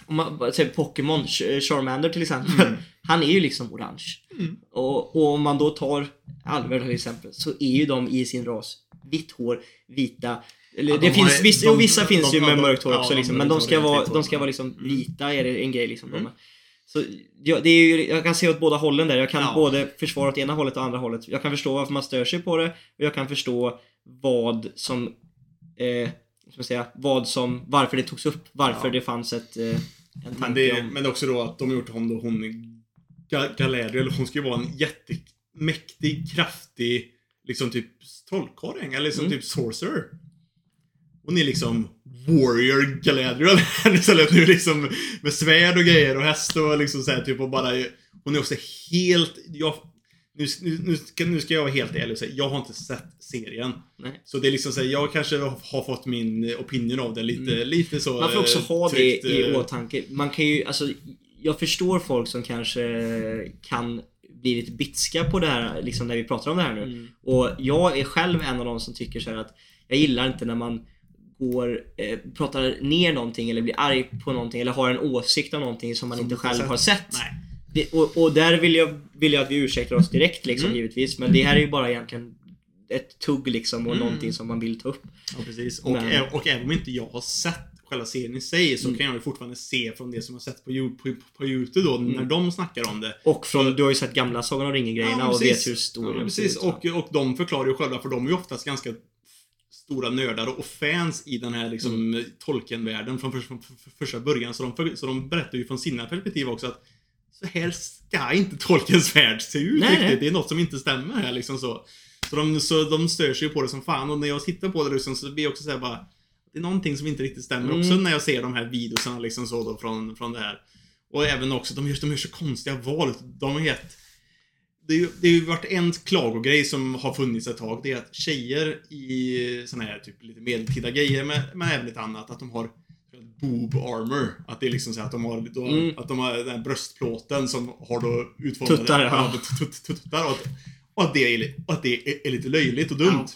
Om man säger Pokémon, Ch- Charmander till exempel. Mm. Han är ju liksom orange. Mm. Och, och om man då tar alver till exempel så är ju de i sin ras vitt hår, vita. Eller Ja, det de finns, har- vissa, de- vissa de- finns ju med mörkt hår också liksom. Men de ska vara, de ska vara liksom Mm. vita är det en grej liksom. Mm. De. Så ja, det är ju, jag kan se åt båda hållen där. Jag kan Ja. både försvara åt ena hållet och andra hållet. Jag kan förstå varför man stör sig på det. Och jag kan förstå vad som eh, ska säga, vad som, varför det togs upp, varför Ja. det fanns ett, eh, en Men, det, om... men också då att de har gjort om då hon Galadriel, hon ska ju vara en jättemäktig, kraftig, liksom typ trollkarl eller liksom Mm. typ sorcerer. Hon är liksom Warrior Galadriel [LAUGHS] istället nu liksom med svärd och grejer och häst och liksom så här, typ och bara Hon är också helt, jag, nu, nu, nu, ska, nu ska jag vara helt ärlig och säga, jag har inte sett serien. Nej. Så det är liksom så här, jag kanske har fått min opinion av det lite, Mm. lite så Man får också eh, ha det tryckt, i eh, åtanke. Man kan ju, alltså, jag förstår folk som kanske kan bli lite bitska på det här, liksom när vi pratar om det här nu. Mm. Och jag är själv en av de som tycker så att jag gillar inte när man går, eh, pratar ner någonting eller blir arg på någonting eller har en åsikt om någonting som man Som inte själv har sett. Det, och, och där vill jag, vill jag att vi ursäktar oss direkt liksom Mm. givetvis. Men det här är ju bara egentligen ett tugg liksom och Mm. någonting som man vill ta upp. Ja, precis. Och, Men- och även om inte jag har sett själva serien i sig så Mm. kan jag ju fortfarande se från det som jag har sett på, på, på Youtube då, när Mm. de snackar om det. Och från, du har ju sett gamla Sagan om ringen-grejerna Ja, och vet hur stor Ja, precis. Och, och de förklarar ju själva, för de är ju oftast ganska stora nördar och fans i den här liksom Mm. Tolkien-världen från, för, från, för, första början. Så de, så de berättar ju från sina perspektiv också att så här ska inte Tolkiens värld se ut Nej, riktigt. Det är något som inte stämmer här liksom så. Så de, så de stör sig ju på det som fan och när jag tittar på det liksom, så blir jag också såhär bara det är någonting som inte riktigt stämmer Mm. också när jag ser de här videosarna liksom så då från, från det här. Och även också, de gör, de gör så konstiga val. De har gett... Det har ju det har ju varit en klagogrej som har funnits ett tag. Det är att tjejer i såna här typ lite medeltida grejer, men, men även lite annat, att de har boob armor. Att det är liksom så att de har, då, Mm. att de har den här bröstplåten som har då utformade... Tuttar, ja. Tuttar. Och att, och att det, är, li- och att det är, är lite löjligt och dumt.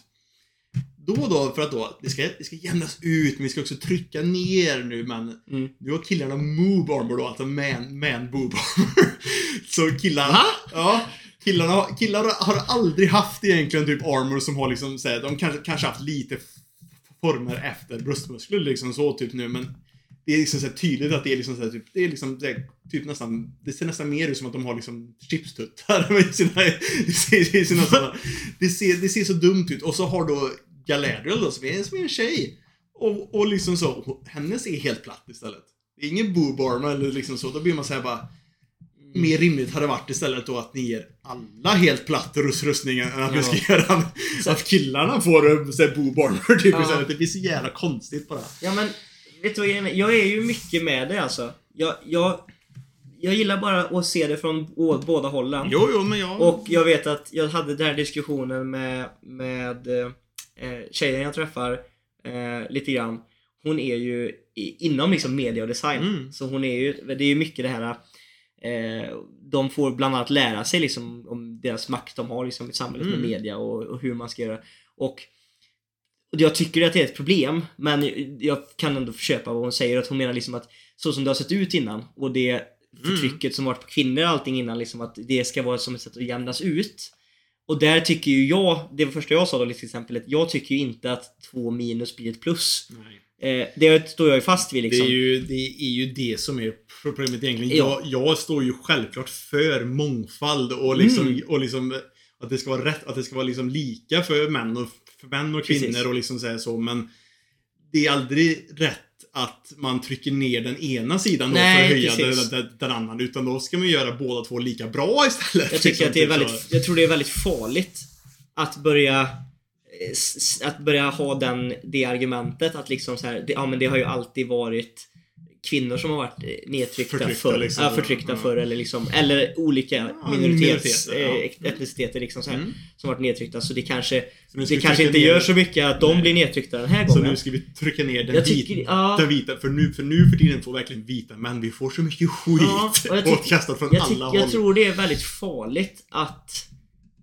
Då och då, för att då, det ska, det ska jämnas ut, men vi ska också trycka ner nu, men Mm. nu har killarna moob armor då, alltså man, man boob armor. [LAUGHS] Så killarna... Va? Ja. Killarna, killar har aldrig haft egentligen typ armor som har liksom, så här, de kanske, kanske haft lite former efter bröstmuskler liksom så typ nu, men det är liksom så tydligt att det är liksom så typ, det är liksom så här, typ nästan, det ser nästan mer ut som att de har liksom chipstuttar i sina, i sina, i sina sådana. Det ser, det ser så dumt ut. Och så har då Galadriel då, som är, som är en tjej. Och, och liksom så, hennes är helt platt istället. Det är ingen boob armor eller liksom så. Då blir man säga bara, mer rimligt hade varit istället då att ni ger alla helt platt rust- rustningen än att ni Ja. ska göra att killarna får eh, så här, boob armor typ Ja. istället. Det blir så jävla konstigt bara. Ja men, vet du vad är? Jag är ju mycket med det alltså. Jag, jag, jag gillar bara att se det från båda hållen. Jo, jo, men jag... Och jag vet att jag hade den här diskussionen med, med eh, tjejen jag träffar eh, lite grann. Hon är ju i, inom liksom media och design. Mm. Så hon är ju, det är ju mycket det här eh, de får bland annat lära sig liksom om deras makt de har liksom i samhället Mm. med media och, och hur man ska göra. Och, jag tycker att det är ett problem men jag kan ändå köpa vad hon säger. Att hon menar liksom att så som det har sett ut innan och det förtrycket som varit på kvinnor och allting innan liksom att det ska vara som ett sätt att jämnas ut. Och där tycker ju jag, det var första jag sa då till exempel, att jag tycker ju inte att två minus blir ett plus. Nej. Eh, det står jag ju fast vid liksom. Det, är ju, det är ju det som är problemet egentligen. Ja. Jag, jag står ju självklart för mångfald och liksom, Mm. och liksom att det ska vara rätt, att det ska vara liksom lika för män och, för män och kvinnor Precis. och liksom så, här så men det är aldrig rätt att man trycker ner den ena sidan Nej, för att höja den, den, den andra. Utan då ska man göra båda två lika bra istället. Jag tycker liksom, att det är typ väldigt, jag tror det är väldigt farligt att börja eh, att börja ha den, det argumentet att liksom så här, det, ja men det har ju alltid varit kvinnor som har varit nedtryckta Förtryckta, förr. liksom. ja, förtryckta Ja. förr eller liksom, eller olika Ja, minoritets, minoriteter, eh, etniciteter liksom så här, Mm. som varit nedtryckta. Så det kanske, Så det kanske inte ner- gör så mycket att de Nej. blir nedtryckta den här Så gången. nu ska vi trycka ner den tycker- vita, ja. den vita. För nu, för nu för tiden får verkligen vita män, vi får så mycket skit Ja, tycker- bortkastat från alla håll. jag tror det är väldigt farligt att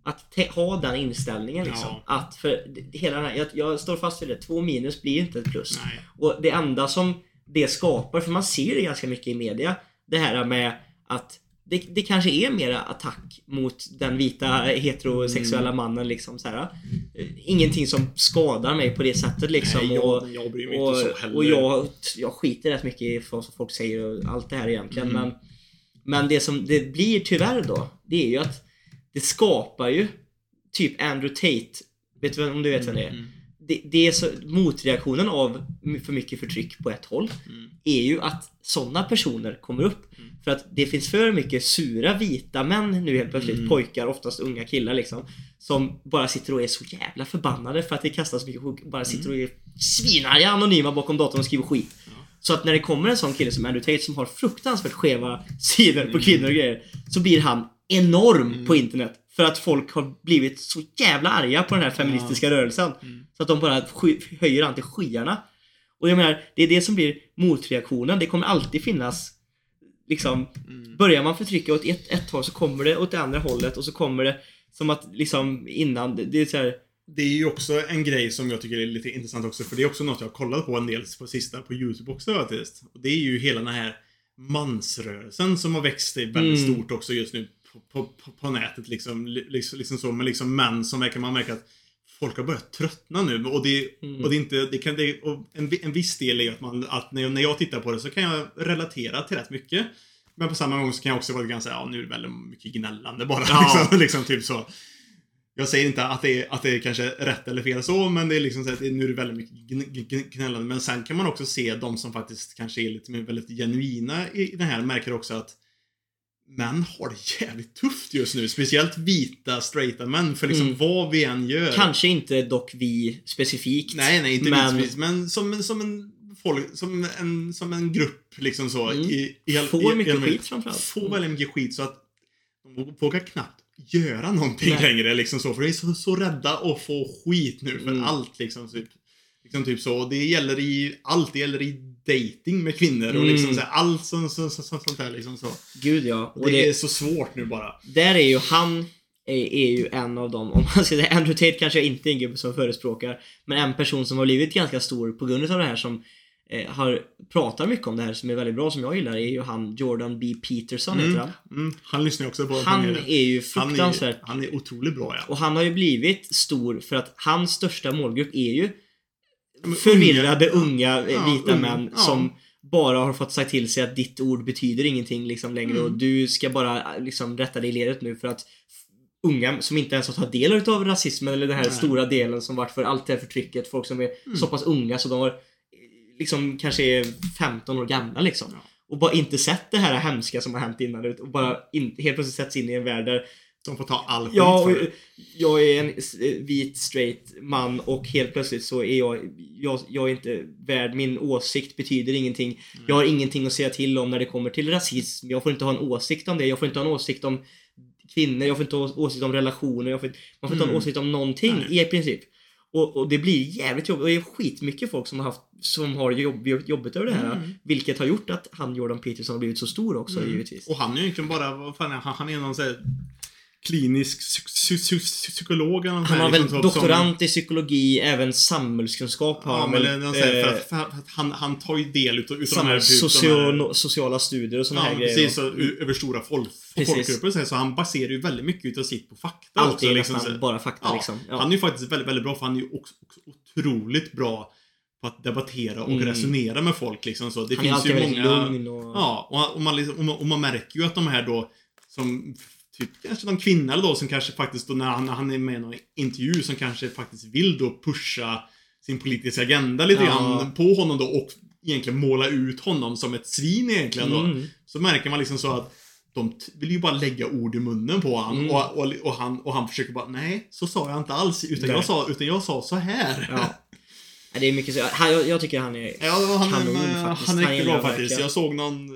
att ha den inställningen liksom. Ja. Att för hela den här, jag, jag står fast vid det. Två minus blir inte ett plus. Nej. Och det enda som det skapar, för man ser det ganska mycket i media, det här med att det, det kanske är mera attack mot den vita heterosexuella Mm. mannen liksom så här. Ingenting som skadar mig på det sättet liksom. Nej, och, jag, jag bryr mig och, inte så heller. och jag, jag skiter rätt mycket i vad folk säger och allt det här egentligen. Mm. Men, men det som det blir tyvärr då, det är ju att det skapar ju typ Andrew Tate. Vet du om du vet vem det är? Mm. Det, det är så, motreaktionen av för mycket förtryck på ett håll Mm. är ju att sådana personer kommer upp. Mm. För att det finns för mycket sura vita män nu helt plötsligt, Mm. pojkar, oftast unga killar liksom. Som bara sitter och är så jävla förbannade för att det kastas så mycket skit. Bara sitter och är svinarga anonyma bakom datorn och skriver skit. Ja. Så att när det kommer en sån kille som Andrew Tate som har fruktansvärt skeva [LAUGHS] sidor på Mm. kvinnor och grejer. Så blir han enorm Mm. på internet. För att folk har blivit så jävla arga på den här feministiska rörelsen. Mm. Så att de bara höjer han till skyarna. Och jag menar, det är det som blir motreaktionen. Det kommer alltid finnas liksom Mm. Börjar man förtrycka åt ett, ett håll så kommer det åt det andra hållet och så kommer det som att liksom innan, det, det är så här, Det är ju också en grej som jag tycker är lite intressant också, för det är också något jag har kollat på en del på sista på YouTube också faktiskt. Och det är ju hela den här mansrörelsen som har växt väldigt Mm. stort också just nu på, på, på, nätet liksom, Li- liksom, liksom så, med liksom män som verkar man märka att folk har börjat tröttna nu och det, Mm. och det är inte, det kan, det, och en, en viss del är att man, att när jag, när jag tittar på det så kan jag relatera till rätt mycket. Men på samma gång så kan jag också vara ganska, ja nu är det väldigt mycket gnällande bara. Ja. Liksom, [LAUGHS] liksom typ så. Jag säger inte att det, är, att det är kanske rätt eller fel så, men det är liksom så att nu är det väldigt mycket gn- gn- gnällande. Men sen kan man också se de som faktiskt kanske är lite mer väldigt genuina i det här, märker också att män har det jävligt tufft just nu. Speciellt vita, straighta män. För liksom Mm. vad vi än gör. Kanske inte dock vi specifikt. Nej, nej, inte men men, men som, som en folk, som en, som en grupp liksom så. Mm. I, i, Får i, mycket i, skit framförallt. Får väldigt mycket skit så att de vågar knappt göra någonting Nej. längre liksom så. För de är så, så rädda att få skit nu för Mm. allt liksom. Typ, liksom typ så. Och Det gäller i allt. Det gäller i dating med kvinnor och Mm. liksom så här, allt som, som, som, sånt där liksom så. Gud ja. Och det, det, är så svårt nu bara. där är ju han är, ju en av dem, om man ska säga Andrew Tate kanske inte är en gubbe som förespråkar, men en person som har blivit ganska stor på grund av det här som eh, har pratar mycket om det här som är väldigt bra som jag gillar är ju han Jordan B. Peterson heter han. Mm, han lyssnar ju också på Han är ju han är, fruktansvärt han är otroligt bra ja. och han har ju blivit stor för att hans största målgrupp är ju förvirrade unga- eh, Ja, vita unga, män ja. som bara har fått sagt till sig att ditt ord betyder ingenting liksom längre Mm. och du ska bara eh, liksom rätta dig i ledet nu för att unga som inte ens har tagit del av rasismen eller den här Nej. stora delen som varit för allt det här förtrycket. Folk som är Mm. så pass unga så de har eh, liksom kanske är 15 år gamla liksom. Ja. Och bara inte sett det här hemska som har hänt innan och bara in, helt plötsligt sätts in i en värld där De får ta all skit Ja, för det. jag är en s- vit straight man och helt plötsligt så är jag, jag, jag är inte värd, min åsikt betyder ingenting. Jag har ingenting att säga till om när det kommer till rasism. Jag får inte ha en åsikt om det. Jag får inte ha en åsikt om kvinnor. Jag får inte ha åsikt om relationer. Får, man får inte ha en Mm. åsikt om någonting Nej. i princip. Och, och det blir jävligt jobbigt. Och det är skitmycket folk som har haft, som har jobb, jobbet över det här. Mm. Vilket har gjort att han Jordan Peterson har blivit så stor också Mm. givetvis. Och han är ju egentligen bara, vad fan är han? Han är någon sån här klinisk psy- psy- psy- psykolog eller Han har här, väl liksom, som- doktorant i psykologi, även samhällskunskap har Ja, han väl. för, Eh, att, för att han, han tar ju del utav, utav de här... de här socio, sociala studier och såna Ja, här grejer. precis. Ö- över stora folk, folkgrupper och så, här, så han baserar ju väldigt mycket utav sitt på fakta. Allt också, är liksom, nästan bara fakta Ja, liksom. Ja. Han är ju faktiskt väldigt, väldigt bra för han är ju också, också otroligt bra på att debattera och Mm. resonera med folk liksom så. Det han är finns alltid ju väldigt många... lugn och... Ja, och, och, man liksom, och, man, och man märker ju att de här då som Typ kanske någon kvinna då som kanske faktiskt då när han, när han är med i någon intervju som kanske faktiskt vill då pusha sin politiska agenda lite Ja. grann på honom då och egentligen måla ut honom som ett svin egentligen då. Mm. Så märker man liksom så att de vill ju bara lägga ord i munnen på honom Mm. och, och, och, han, och han försöker bara nej, så sa jag inte alls utan, Nej. jag sa, utan jag sa så här. Ja. Det är mycket så. Jag, jag tycker han är... Ja, han, Kanon, faktiskt. han är riktigt bra faktiskt. Jag såg någon,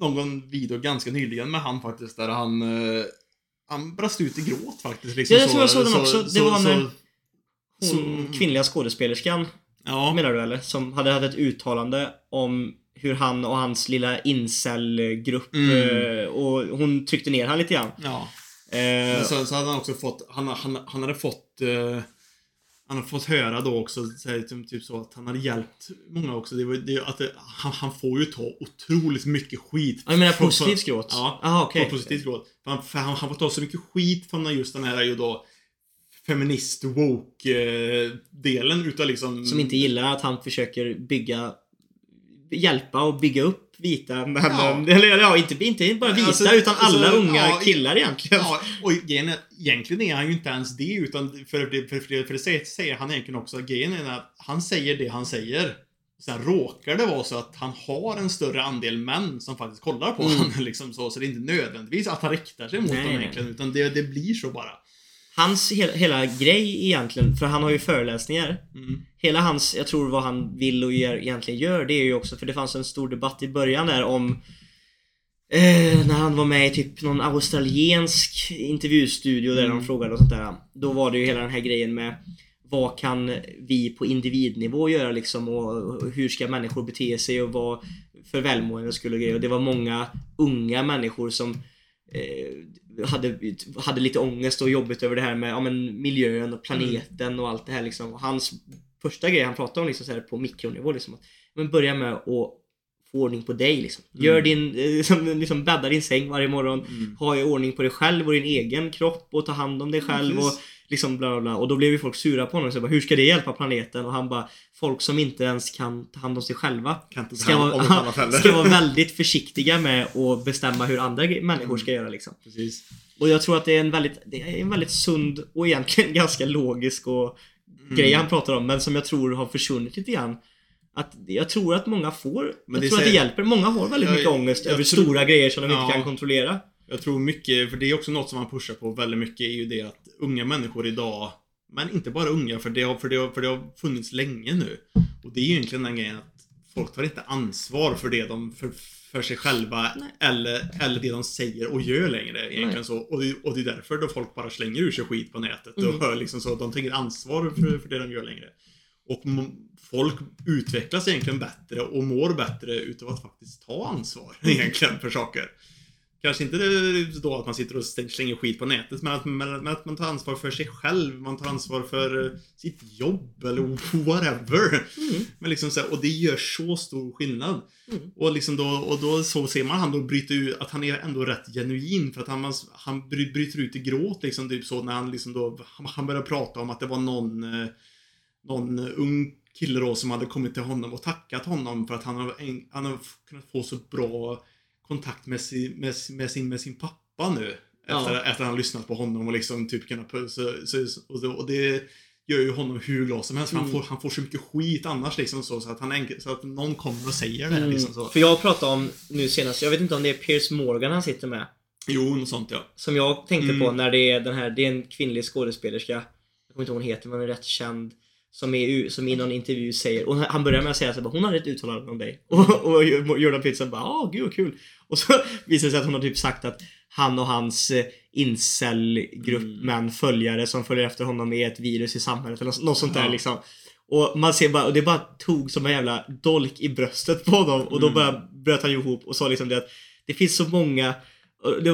någon video ganska nyligen med han faktiskt där han eh, han brast ut i gråt faktiskt. Liksom, Ja, jag tror jag såg den också. Det var när- så- Hon, kvinnliga skådespelerskan, Ja. menar du eller? Som hade hade ett uttalande om hur han och hans lilla incel-grupp Mm. eh, och hon tryckte ner han lite grann. ja. Eh, så, så hade han också fått, han, han, han hade fått eh, han har fått höra då också, så här, typ, typ så att han hade hjälpt många också. Det var, det, att det, han, han får ju ta otroligt mycket skit. jag menar positivt gråt? Ja, Aha, på positivt gråt. För han, för han, han får ta så mycket skit från just den här ju då feminist woke eh, utav liksom... Som inte gillar att han försöker bygga Hjälpa och bygga upp vita män. Ja. [LAUGHS] Eller ja, inte, inte bara vita Alltså, utan alla alltså, unga ja, killar egentligen. Ja, och grejen egentligen är han ju inte ens det utan för, för, för, för, för det säger, han egentligen också. Grejen är att han säger det han säger. Sen råkar det vara så att han har en större andel män som faktiskt kollar på Mm. honom. [LAUGHS] Liksom så, så det är inte nödvändigtvis att han riktar sig mot Nej, dem egentligen. Utan det, det blir så bara. Hans hela, hela grej egentligen, för han har ju föreläsningar. Mm. Hela hans, jag tror vad han vill och gör, egentligen gör, det är ju också för det fanns en stor debatt i början där om eh, när han var med i typ någon australiensk intervjustudio där Mm. de frågade och sånt där. Då var det ju hela den här grejen med vad kan vi på individnivå göra liksom och och hur ska människor bete sig och vad för välmående skulle grejer. Och det var många unga människor som eh, hade, hade lite ångest och jobbigt över det här med ja, men miljön och planeten och allt det här liksom. Och hans första grej han pratade om liksom så här på mikronivå liksom. Att, men börja med att få ordning på dig liksom. Gör Mm. din, eh, liksom, liksom bädda din säng varje morgon. Mm. Ha i ordning på dig själv och din egen kropp och ta hand om dig själv och. Liksom bla bla bla. Och då blev ju folk sura på honom. Så jag bara, hur ska det hjälpa planeten? Och han bara, folk som inte ens kan ta hand om sig själva ska vara, [LAUGHS] ska vara väldigt försiktiga med att bestämma hur andra människor ska göra liksom. Precis. Och jag tror att det är en väldigt, det är en väldigt sund och egentligen [LAUGHS] ganska logisk och Mm. grej han pratar om men som jag tror har försvunnit lite grann. Att jag tror att många får, Men jag tror att det hjälper. Många har väldigt Jag- mycket ångest över stora grejer som de Ja. inte kan kontrollera. Jag tror mycket, för det är också något som man pushar på väldigt mycket, är ju det att unga människor idag, men inte bara unga, för det har, för det har, för det har funnits länge nu. Och det är egentligen den grejen att folk tar inte ansvar för det de, för, för sig själva eller, eller det de säger och gör längre. Egentligen Nej. så. Och, det, och det är därför då folk bara slänger ur sig skit på nätet. Mm. Och liksom så, de tar inget ansvar för, för det de gör längre. Och folk utvecklas egentligen bättre och mår bättre utav att faktiskt ta ansvar [LAUGHS] egentligen för saker. Kanske inte då att man sitter och slänger skit på nätet, men att, men, att man tar ansvar för sig själv, man tar ansvar för eh, sitt jobb eller [LAUGHS] whatever. Mm. Men liksom så här, och det gör så stor skillnad. Mm. Och liksom då, och då så ser man han då bryta ut, att han är ändå rätt genuin för att han, han bry- bryter ut i gråt liksom typ så när han liksom då, han, börjar prata om att det var någon, eh, någon ung kille då som hade kommit till honom och tackat honom för att han har, han kunnat få så bra kontakt med sin, med, med sin, med sin pappa nu. Ja. Efter, efter att han lyssnat på honom och liksom typ kunnat så, så, och, det, och det gör ju honom hur glad som helst. Mm. Han, får, han får så mycket skit annars liksom så, så att han så att någon kommer och säger det här, liksom så. Mm. För jag pratade om nu senast, jag vet inte om det är Piers Morgan han sitter med. Jo, något sånt ja. Som jag tänkte Mm. på när det är den här, det är en kvinnlig skådespelerska. Jag kommer inte ihåg hon heter, men hon är rätt känd. Som, är, som i någon intervju säger, och han börjar med att säga bara, hon hade ett uttalande om dig. [LAUGHS] Och, och Jordan Peterson bara, ah gud vad kul. Och så [LAUGHS] visar det sig att hon har typ sagt att han och hans eh, incel-grupp Mm. män följare som följer efter honom är ett virus i samhället eller något, sånt där Ja. liksom. Och man ser bara, och det bara tog som en jävla dolk i bröstet på honom och då Mm. bara bröt han ihop och sa liksom det att det finns så många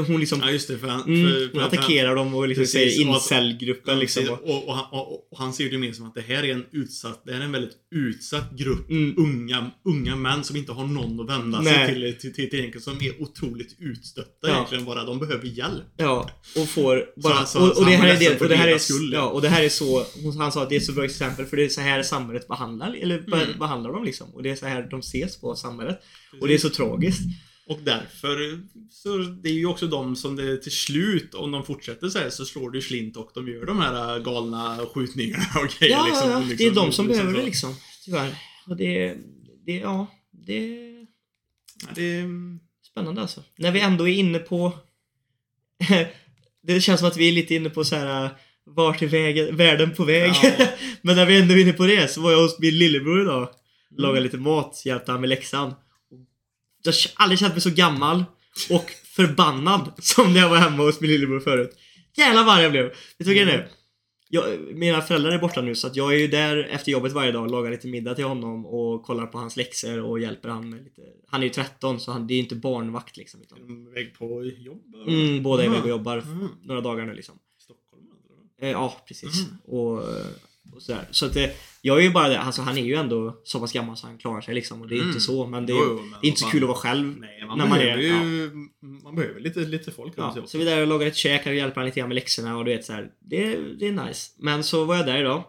hon liksom Ja, just det. För han, Mm, för, hon för att han- attackerar dem och liksom Precis, säger och incel-gruppen Ja, liksom. precis. Och, och, och, han, och, och han ser det mer som att det här är en utsatt, det här är en väldigt utsatt grupp Mm. unga, unga män som inte har någon att vända Nej. sig till, till, till, till egentligen, som är otroligt utstötta Ja. egentligen bara. De behöver hjälp. ja, och får bara... så- och, så och, det han här är det, och det här är, skull, ja. och det här är så... Han sa att det är så bra exempel för det är så här samhället behandlar, eller Mm. behandlar dem liksom. Och det är så här de ses på samhället. Och det är så tragiskt. Och därför, så det är ju också de som det till slut, om de fortsätter så här, så slår det slint och de gör de här äh, galna skjutningarna och grejer. Ja, liksom, ja, liksom, det är de som behöver så. det liksom. Tyvärr. Och det... det ja, det... Ja, det Spännande alltså. När vi ändå är inne på... [LAUGHS] det känns som att vi är lite inne på så här. Vart är vägen, världen på väg? Ja. [LAUGHS] Men när vi ändå är inne på det så var jag hos min lillebror idag. Mm. Lagade lite mat, hjälpte han med läxan. Jag har aldrig känt mig så gammal och förbannad [LAUGHS] som när jag var hemma hos min lillebror förut. Jävlar vad jag blev. Vet du vad grejen är? Jag, mina föräldrar är borta nu så att jag är ju där efter jobbet varje dag och lagar lite middag till honom och kollar på hans läxor och hjälper han med lite. Han är ju 13 så han, det är ju inte barnvakt liksom. Utan, iväg på jobb? mm, båda är iväg och Ah. jobbar Mm. några dagar nu liksom. Stockholm eller? Eh, ja, precis. Mhm. Och, sådär. Så att eh, jag är ju bara det, alltså han är ju ändå så pass gammal så han klarar sig liksom. Och det är Mm. inte så, men det är, Jo, jo, men det är inte så kul att vara själv. Nej, man När man är- ju... Man behöver lite, lite folk Ja, runt så vi är där och lagar ett käk och hjälper han lite grann med läxorna och du vet så här, det, det är nice. Men så var jag där idag.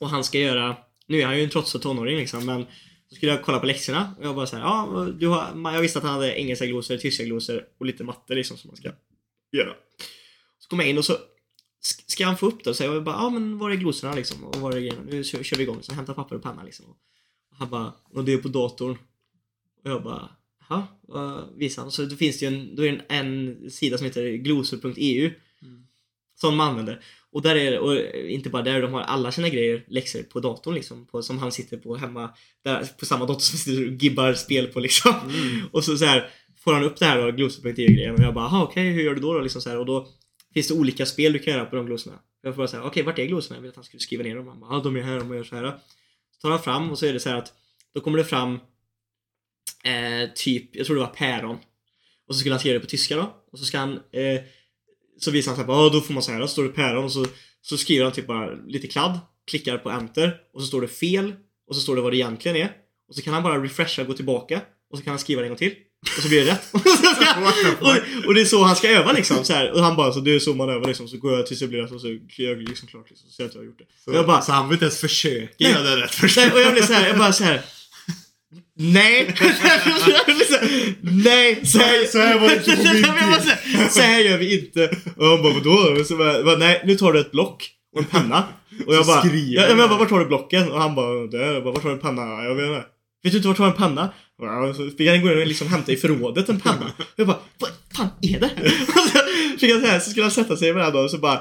Och han ska göra, nu är han ju en trotsig tonåring liksom, men så skulle jag kolla på läxorna och jag bara så här, ja, du har, jag visste att han hade engelska glosor, tyska glosor och lite matte liksom som man ska göra. Så kom jag in och så ska han få upp det så jag bara, ja men var är glosorna liksom? Och var är grejerna? Nu kör, kör vi igång. Så hämtar papper och penna liksom. Och han bara, och det är på datorn. Och jag bara, jaha? Visar han? Så då finns det ju en, då är det en, en sida som heter glosor.eu. Mm. Som man använder. Och där är och inte bara där, de har alla sina grejer, läxor på datorn liksom. På, som han sitter på hemma, där, på samma dator som sitter och gibbar spel på liksom. Mm. Och så, så här får han upp det här då, glosor.eu-grejen och jag bara, aha okej, hur gör du då, då? Liksom så här, och då finns det olika spel du kan göra på de glosorna. Jag får bara säga, okej vart är glosorna? Jag vill att han skulle skriva ner dem. Han bara, ah, de är här, de gör så här. Så tar han fram och så är det så här att då kommer det fram eh, typ, jag tror det var päron. Och så skulle han skriva det på tyska då. Och så ska han eh, så visar han såhär ah, då får man så här, då står det päron och så, så skriver han typ bara lite kladd, klickar på enter och så står det fel och så står det vad det egentligen är. Och så kan han bara refresha, och gå tillbaka och så kan han skriva det en gång till. Och så blir det rätt. [LAUGHS] och, och det är så han ska öva liksom. Så här. Och han bara, så det är så man övar liksom. Så går jag tills det blir rätt och så är jag liksom klart liksom. Så att jag har gjort det. Så, Och jag bara, så han vill inte ens försöka Nej. göra det rätt först. Nej, och jag blir så här, jag bara så här. Nej! [LAUGHS] Nej! Så här, Så här var det inte på [LAUGHS] min Jag bara så här, så här gör vi inte. Och han bara vadå? Och så bara, nej nu tar du ett block och en penna. Och jag bara, jag, jag bara, vart har du blocken? Och han bara, där. Jag bara, vart har du en penna? Jag vet inte. Vet du inte vart du har en penna? Och så fick han gå in och liksom hämta i förrådet en penna. Jag bara, vad fan är det här? Så, [LAUGHS] fick han så, här, så skulle han sätta sig varenda dag och så bara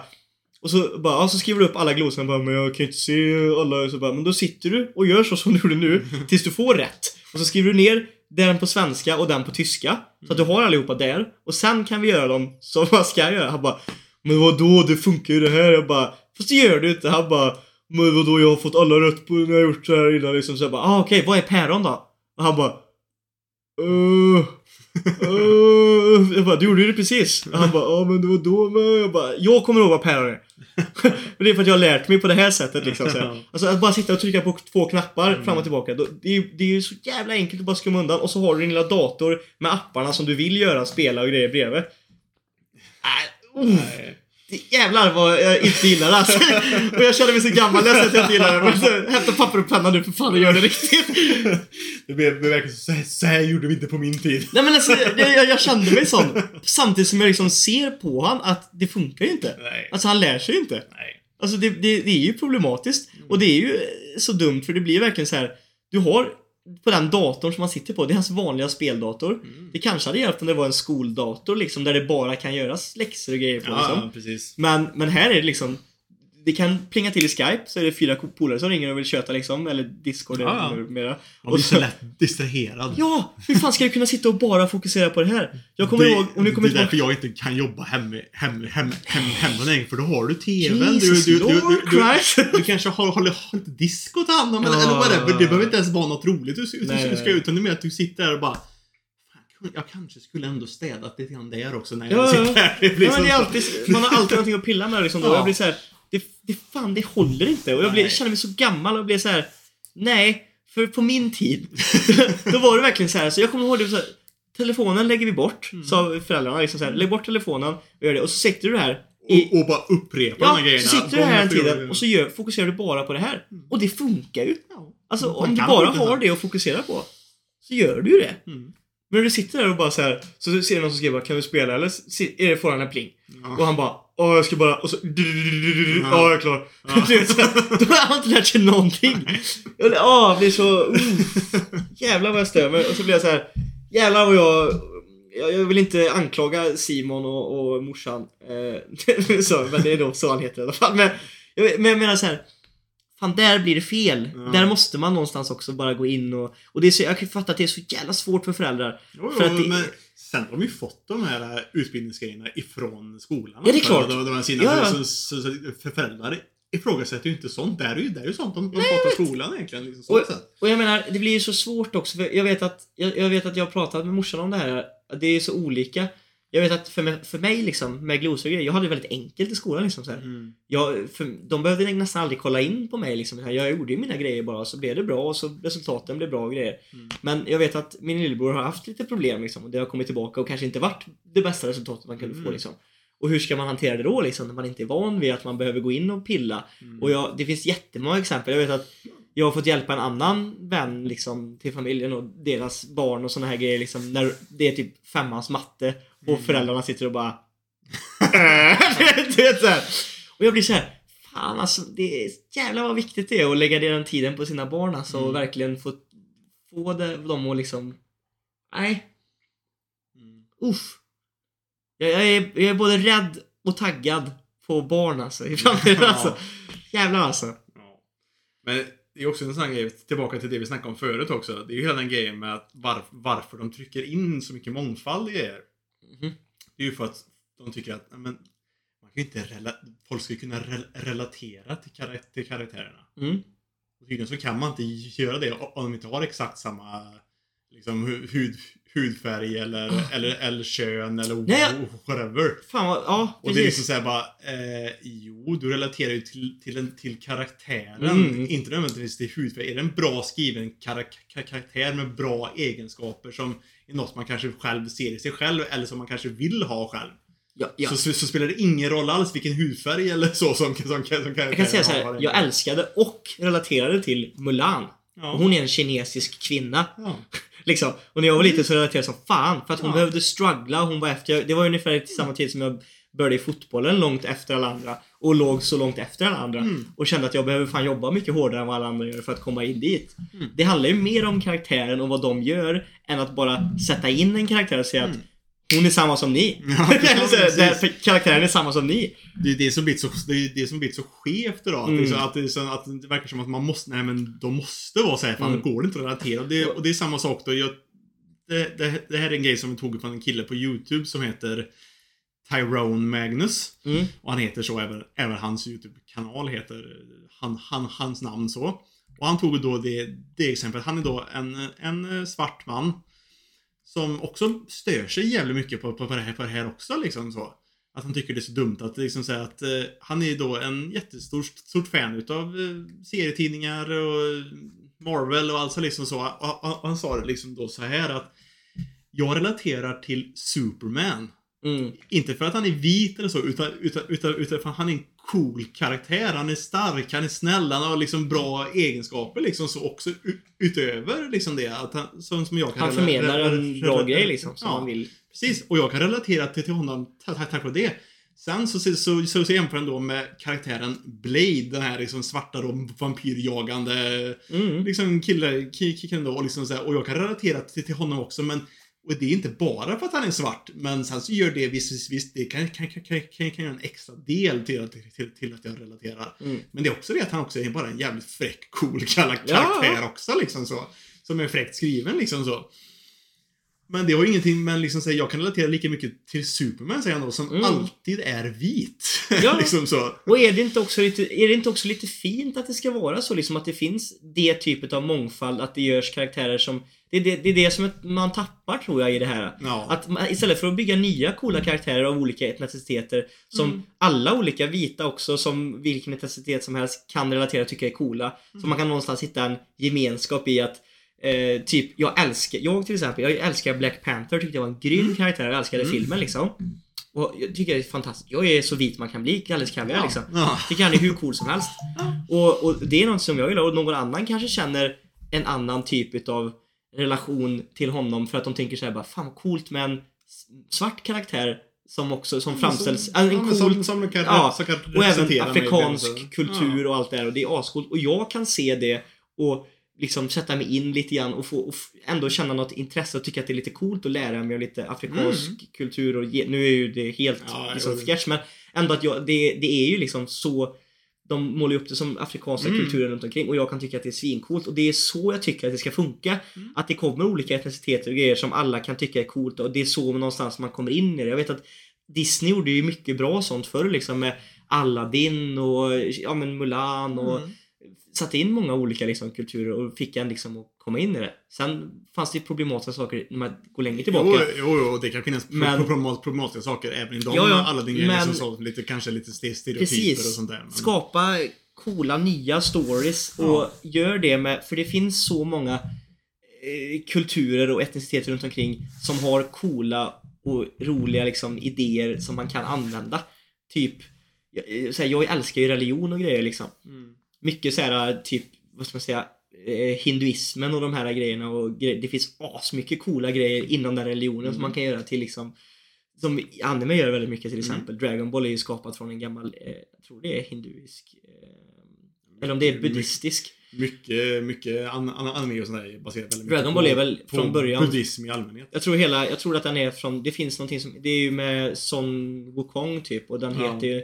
och så, bara, ja, så skriver du upp alla glosorna bara, men jag kan inte se alla. Så bara, men då sitter du och gör så som du gjorde nu tills du får rätt. Och så skriver du ner den på svenska och den på tyska. Så att du har allihopa där. Och sen kan vi göra dem som man ska göra. Han bara, men vadå, det funkar ju det här. Jag bara, fast det gör du inte. Han bara, men vadå, jag har fått alla rätt på när jag har gjort så här innan liksom. Så jag bara, ah, okej, vad är päron då? Och han bara, uh, uh, [LAUGHS] jag bara, du gjorde ju det precis. Och han bara, ja men det var då med. Jag bara, jag kommer ihåg vad päron är. Men det är för att jag har lärt mig på det här sättet liksom. Så här. Alltså att bara sitta och trycka på två knappar fram och tillbaka. då- Det är, det är ju så jävla enkelt att bara skumma undan. Och så har du din lilla dator med apparna som du vill göra, spela och grejer bredvid. Äh, uh, det, jävlar vad jag inte gillar det alltså. [LAUGHS] Och jag känner mig så gammal säger att jag inte gillar det. Så, hämta papper och penna nu för fan och gör det riktigt. [LAUGHS] Det blev, verkligen så, här- så här gjorde vi inte på min tid. Nej men alltså, jag, jag, kände mig sån. [LAUGHS] Samtidigt som jag liksom ser på han att det funkar ju inte. Nej. Alltså han lär sig ju inte. Nej. Alltså det, det, det är ju problematiskt. Och det är ju så dumt för det blir verkligen så här. Du har på den datorn som man sitter på, det är hans vanliga speldator. Det kanske hade hjälpt om det var en skoldator liksom där det bara kan göras läxor och grejer på liksom. Ja, precis. Men, men här är det liksom det kan plinga till i Skype så är det fyra polare som ringer och vill köta liksom, eller Discord Ja, ja. eller mera. Man blir så lätt distraherad. Ja! Hur fan ska jag kunna sitta och bara fokusera på det här? Jag kommer det, ihåg, och nu kommer det är jag därför jag inte kan jobba hemma hem, hem, hem, hemma längre, för då har du TVn. Jesus du, du, du, du, du, du kanske har, har, har lite disco att ta hand om, eller, Ja. eller whatever. Det behöver inte ens vara något roligt du, du, du ska ut, utan det är mer att du sitter där och bara "Fan, jag kanske skulle ändå städat lite grann där också när Ja, jag ja. sitter här. Det [LAUGHS] Ja, men det är så- alltid, man har alltid någonting att pilla med liksom då. Ja. Jag blir så här, det, det fan, det håller inte. Och jag blir, Nej. känner mig så gammal och blir så här. nej. För på min tid, [LAUGHS] då var det verkligen så här. Så jag kommer ihåg det så här, telefonen lägger vi bort, Mm. sa föräldrarna. Liksom så här, Lägg bort telefonen och gör det. Och så sitter du här i, och, och bara upprepa de Ja, här grejerna. så sitter du här en gång. och så gör, fokuserar du bara på det här. Och det funkar ju. Alltså Man om du bara har det att fokusera på, så gör du ju det. Mm. Men när du sitter där och bara så här, så ser du någon som skriver kan du spela eller är det får han en pling? Ja. Och han bara Åh jag ska bara, och så Ja. Ja, jag är klar. [LAUGHS] Du vet, så här, Då har han inte lärt sig någonting. Jag blir- Åh, blir så... Uh, jävlar vad jag mig. Och så blir jag så här. Jävlar vad jag... Jag vill inte anklaga Simon och, och morsan. Eh, [LAUGHS] så, men det är då så han heter i alla fall. Men jag, men jag menar så här. Fan, där blir det fel. Ja. Där måste man någonstans också bara gå in och... Och det är så, jag kan fatta att det är så jävla svårt för föräldrar. Jo, För jo, att det- men sen har vi fått de här utbildningsgrejerna ifrån skolan. Ja, det är klart. De, de, de sina, Ja, ja. Så, så, så, för föräldrar ifrågasätter ju inte sånt. Det är ju, det är ju sånt de, de fått av skolan egentligen. Liksom, Och, och jag menar, det blir ju så svårt också för jag vet att jag, jag vet att jag har pratat med morsan om det här. Det är så olika. Jag vet att för mig, för mig liksom, med glosor och grejer, jag hade det väldigt enkelt i skolan liksom så. Mm. Jag, för, de behövde nästan aldrig kolla in på mig liksom. Jag gjorde ju mina grejer bara, så blev det bra och så resultaten blev bra och grejer. Mm. Men jag vet att min lillebror har haft lite problem liksom. Och det har kommit tillbaka och kanske inte varit det bästa resultatet man kunde få Mm. liksom. Och hur ska man hantera det då liksom, när man inte är van vid att man behöver gå in och pilla? Mm. Och jag, det finns jättemånga exempel. Jag vet att jag har fått hjälpa en annan vän liksom, till familjen och deras barn och såna här grejer. Liksom, när det är typ femmans matte och Mm. föräldrarna sitter och bara... [LAUGHS] du vet så här. Och jag blir så här. Fan alltså, det är jävlar vad viktigt det är att lägga den tiden på sina barn alltså, och Mm. verkligen få, få det, dem att liksom... Nej, Mm. uff. Jag, jag, är, jag är både rädd och taggad på barn alltså i framtiden Ja. alltså. Jävlar alltså. Ja. Men det är också en sån grej, tillbaka till det vi snackade om förut också. Det är ju hela den grejen med att var, varför de trycker in så mycket mångfald i grejer. Mhm. Det är ju för att de tycker att, men, man kan inte rela- folk ska kunna rel- relatera till, kar- till karaktärerna. Mm. Och tydligen så kan man inte göra det om de inte har exakt samma liksom, hu- hud, hudfärg eller, eller, eller kön eller. Nej, whatever. Fan vad, ja Och det är precis. liksom såhär bara, eh, jo, du relaterar ju till, till, en, till karaktären. Mm. Inte nödvändigtvis till hudfärg. Är det en bra skriven karak ka- karaktär med bra egenskaper som är något man kanske själv ser i sig själv eller som man kanske vill ha själv. ja, ja. Så, så, så spelar det ingen roll alls vilken hudfärg eller så som, som, som, som Jag kan säga så här, jag älskade och relaterade till Mulan. Ja. Hon är en kinesisk kvinna. Ja. Liksom. Och när jag var liten så relaterade jag som fan. För att hon Ja. behövde struggla. Hon var efter, det var ungefär till samma tid som jag började i fotbollen långt efter alla andra. Och låg så långt efter alla andra. Mm. Och kände att jag behöver fan jobba mycket hårdare än vad alla andra gör för att komma in dit. Mm. Det handlar ju mer om karaktären och vad de gör än att bara sätta in en karaktär och säga Mm. att hon är samma som ni. Ja, [LAUGHS] Eller så, precis. där, för karaktären är samma som ni. Det är det som blivit så, det är det som blivit så skevt idag. Mm. att, det så, att det verkar som att man måste, nej men de måste vara så här, för Mm. går det inte att relatera. Och det, och det är samma sak då. Jag, det, det, det här är en grej som vi tog från en kille på YouTube som heter Tyrone Magnus. Mm. Och han heter så, även, även hans YouTube-kanal heter han, han, hans namn så. Och han tog då det, det exemplet. Han är då en, en svart man som också stör sig jävligt mycket på, på, på, det, här, på det här också liksom så. Att han tycker det är så dumt att liksom säga att eh, han är då en jättestor stort fan utav eh, serietidningar och Marvel och allt så liksom så. Och, och, och han sa det liksom då så här att jag relaterar till Superman. Mm. Inte för att han är vit eller så, utan, utan, utan, utan för att han är cool karaktär. Han är stark, han är snäll, han har liksom bra egenskaper liksom så också utöver liksom det. Att han, som, som jag kan Han förmedlar en bra grej liksom som ja, man vill. Precis, och jag kan relatera till, till honom tack, vare det. Sen så, så, så, så, så jämför han då med karaktären Blade, den här liksom svarta då, vampyrjagande Mm. liksom kille, ki- killen då, och liksom så här, och jag kan relatera till, till honom också, men och det är inte bara för att han är svart, men sen så gör det visst, visst, visst det kan, kan, kan, kan, kan, göra en extra del till, att- till, till att jag relaterar. Mm. Men det är också det att han också är bara en jävligt fräck, cool [LAUGHS] kar- Ja. karaktär också liksom så. Som är fräckt skriven liksom så. Men det har ju ingenting, men liksom så jag kan relatera lika mycket till Superman säger han då, som Mm. alltid är vit. [LAUGHS] Ja. liksom så. Och är det, inte också lite, är det inte också lite fint att det ska vara så liksom att det finns det typet av mångfald, att det görs karaktärer som det är det, det, är det som man tappar tror jag i det här. Ja. Att man, istället för att bygga nya coola karaktärer av olika etniciteter som Mm. alla olika vita också som vilken etnicitet som helst kan relatera och tycka är coola. Så man kan någonstans hitta en gemenskap i att eh, typ, jag älskar, jag till exempel, jag älskar Black Panther, tyckte jag var en grym Mm. karaktär, jag älskade filmen liksom. Och jag tycker det är fantastiskt. Jag är så vit man kan bli, Kalles kaviar Ja. liksom. Ja. Tycker han är hur cool som helst. Och, och det är något som jag gillar och någon annan kanske känner en annan typ utav relation till honom för att de tänker så här bara fan vad coolt med en svart karaktär som också som framställs, Som, en cool som, som kan, ja, som kan och även afrikansk kultur och allt det där och det är ascoolt och jag kan se det och liksom sätta mig in lite grann och få och ändå känna något intresse och tycka att det är lite coolt att lära mig om lite afrikansk Mm. kultur och ge, nu är ju det helt Ja, liksom jo. fjärts men ändå att jag, det, det är ju liksom så de målar upp det som afrikanska Mm. kulturen runt omkring och jag kan tycka att det är svincoolt och det är så jag tycker att det ska funka. Mm. Att det kommer olika etniciteter och grejer som alla kan tycka är coolt och det är så någonstans man kommer in i det. Jag vet att Disney gjorde ju mycket bra sånt förr liksom med Aladdin och ja men Mulan och Mm. Satte in många olika liksom, kulturer och fick en liksom att komma in i det. Sen fanns det problematiska saker när man går längre tillbaka. Jo, jo, jo, det kan finnas Men- problematiska saker även i dem. Ja, ja, alla din grejer men- som så, lite, kanske lite ste- stereotyper Precis. och sånt där. Men, Skapa coola nya stories och Ja. gör det med, för det finns så många eh, kulturer och etniciteter runt omkring som har coola och roliga liksom idéer som man kan använda. Typ, jag, eh, så här, jag älskar ju religion och grejer liksom. mm. Mycket så här typ, vad ska man säga, eh, hinduismen och de här grejerna och gre- det finns asmycket coola grejer inom den religionen som Mm. man kan göra till liksom som anime gör väldigt mycket till Mm. exempel. Dragon Ball är ju skapat från en gammal, eh, jag tror det är hinduisk, eh, eller om det är buddhistisk. Mycket, mycket an, an, anime och sånt där är baserat väldigt mycket Dragon Ball är väl från början- buddhism i allmänhet. Jag tror hela, jag tror att den är från, det finns någonting som, det är ju med Son Wukong typ och den Ja. heter ju,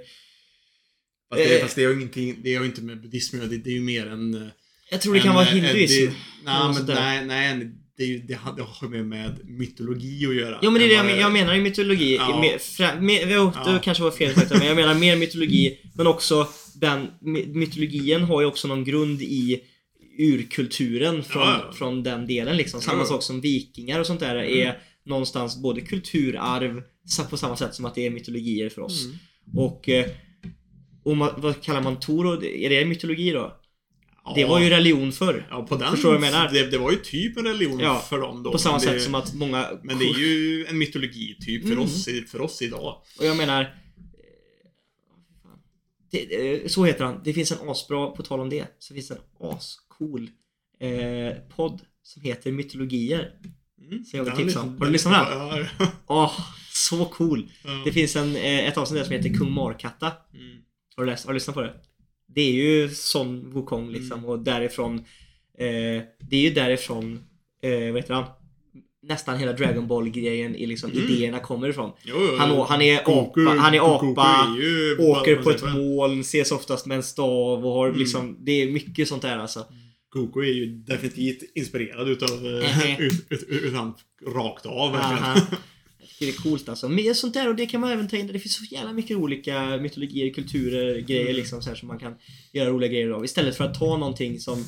Fast det, Eh. fast det har ju ingenting, det har ju inte med buddhism det, det är ju mer en... eh, jag tror det kan en, vara eh, hinduism. Nej, men nej, nej, det, ju- det, har- det har ju med mytologi att göra. Ja men det är det jag, men- jag menar i mytologi. Ja. Mer, fra, mer, jo, det Ja. kanske var fel sagt men jag menar mer mytologi. Men också den my- mytologin har ju också någon grund i urkulturen från, Ja, från den delen liksom. Samma sak som vikingar och sånt där Mm. är någonstans både kulturarv på samma sätt som att det är mytologier för oss. Mm. Och, eh, och ma- vad kallar man Tor och Är det mytologi då? Ja. Det var ju religion förr. Ja, på den... Förstår du vad jag menar? Det, det var ju typ en religion Ja, för dem då. På samma sätt det, som att många... Men det är ju en mytologi typ för, Mm. oss, för oss idag. Och jag menar... eh, Det, eh, så heter han. Det finns en asbra, på tal om det, så finns det en ascool eh, podd som heter Mytologier. Mm. Så jag vill Den tipsa om. Har du lyssnat på ja. Åh, så cool! ja. Det finns en, eh, ett avsnitt där som heter Kung Markatta. Mm. Har du, läst, har du lyssnat på det? Det är ju Son Wukong liksom Mm. och därifrån eh, Det är ju därifrån eh, Vad heter han? nästan hela Dragon Ball-grejen i liksom Mm. idéerna kommer ifrån. Jo, jo, Han, han är Goku- apa, han är Goku apa, är ju åker på ett moln, ses oftast med en stav och har Mm. liksom, det är mycket sånt där alltså. Goku är ju definitivt inspirerad utav Mhm. ut, ut, ut, han rakt av verkligen. Tycker det är coolt alltså. Men sånt där och det kan man även ta in. Det finns så jävla mycket olika mytologier, kulturer, grejer liksom så här som man kan göra roliga grejer av. Istället för att ta någonting som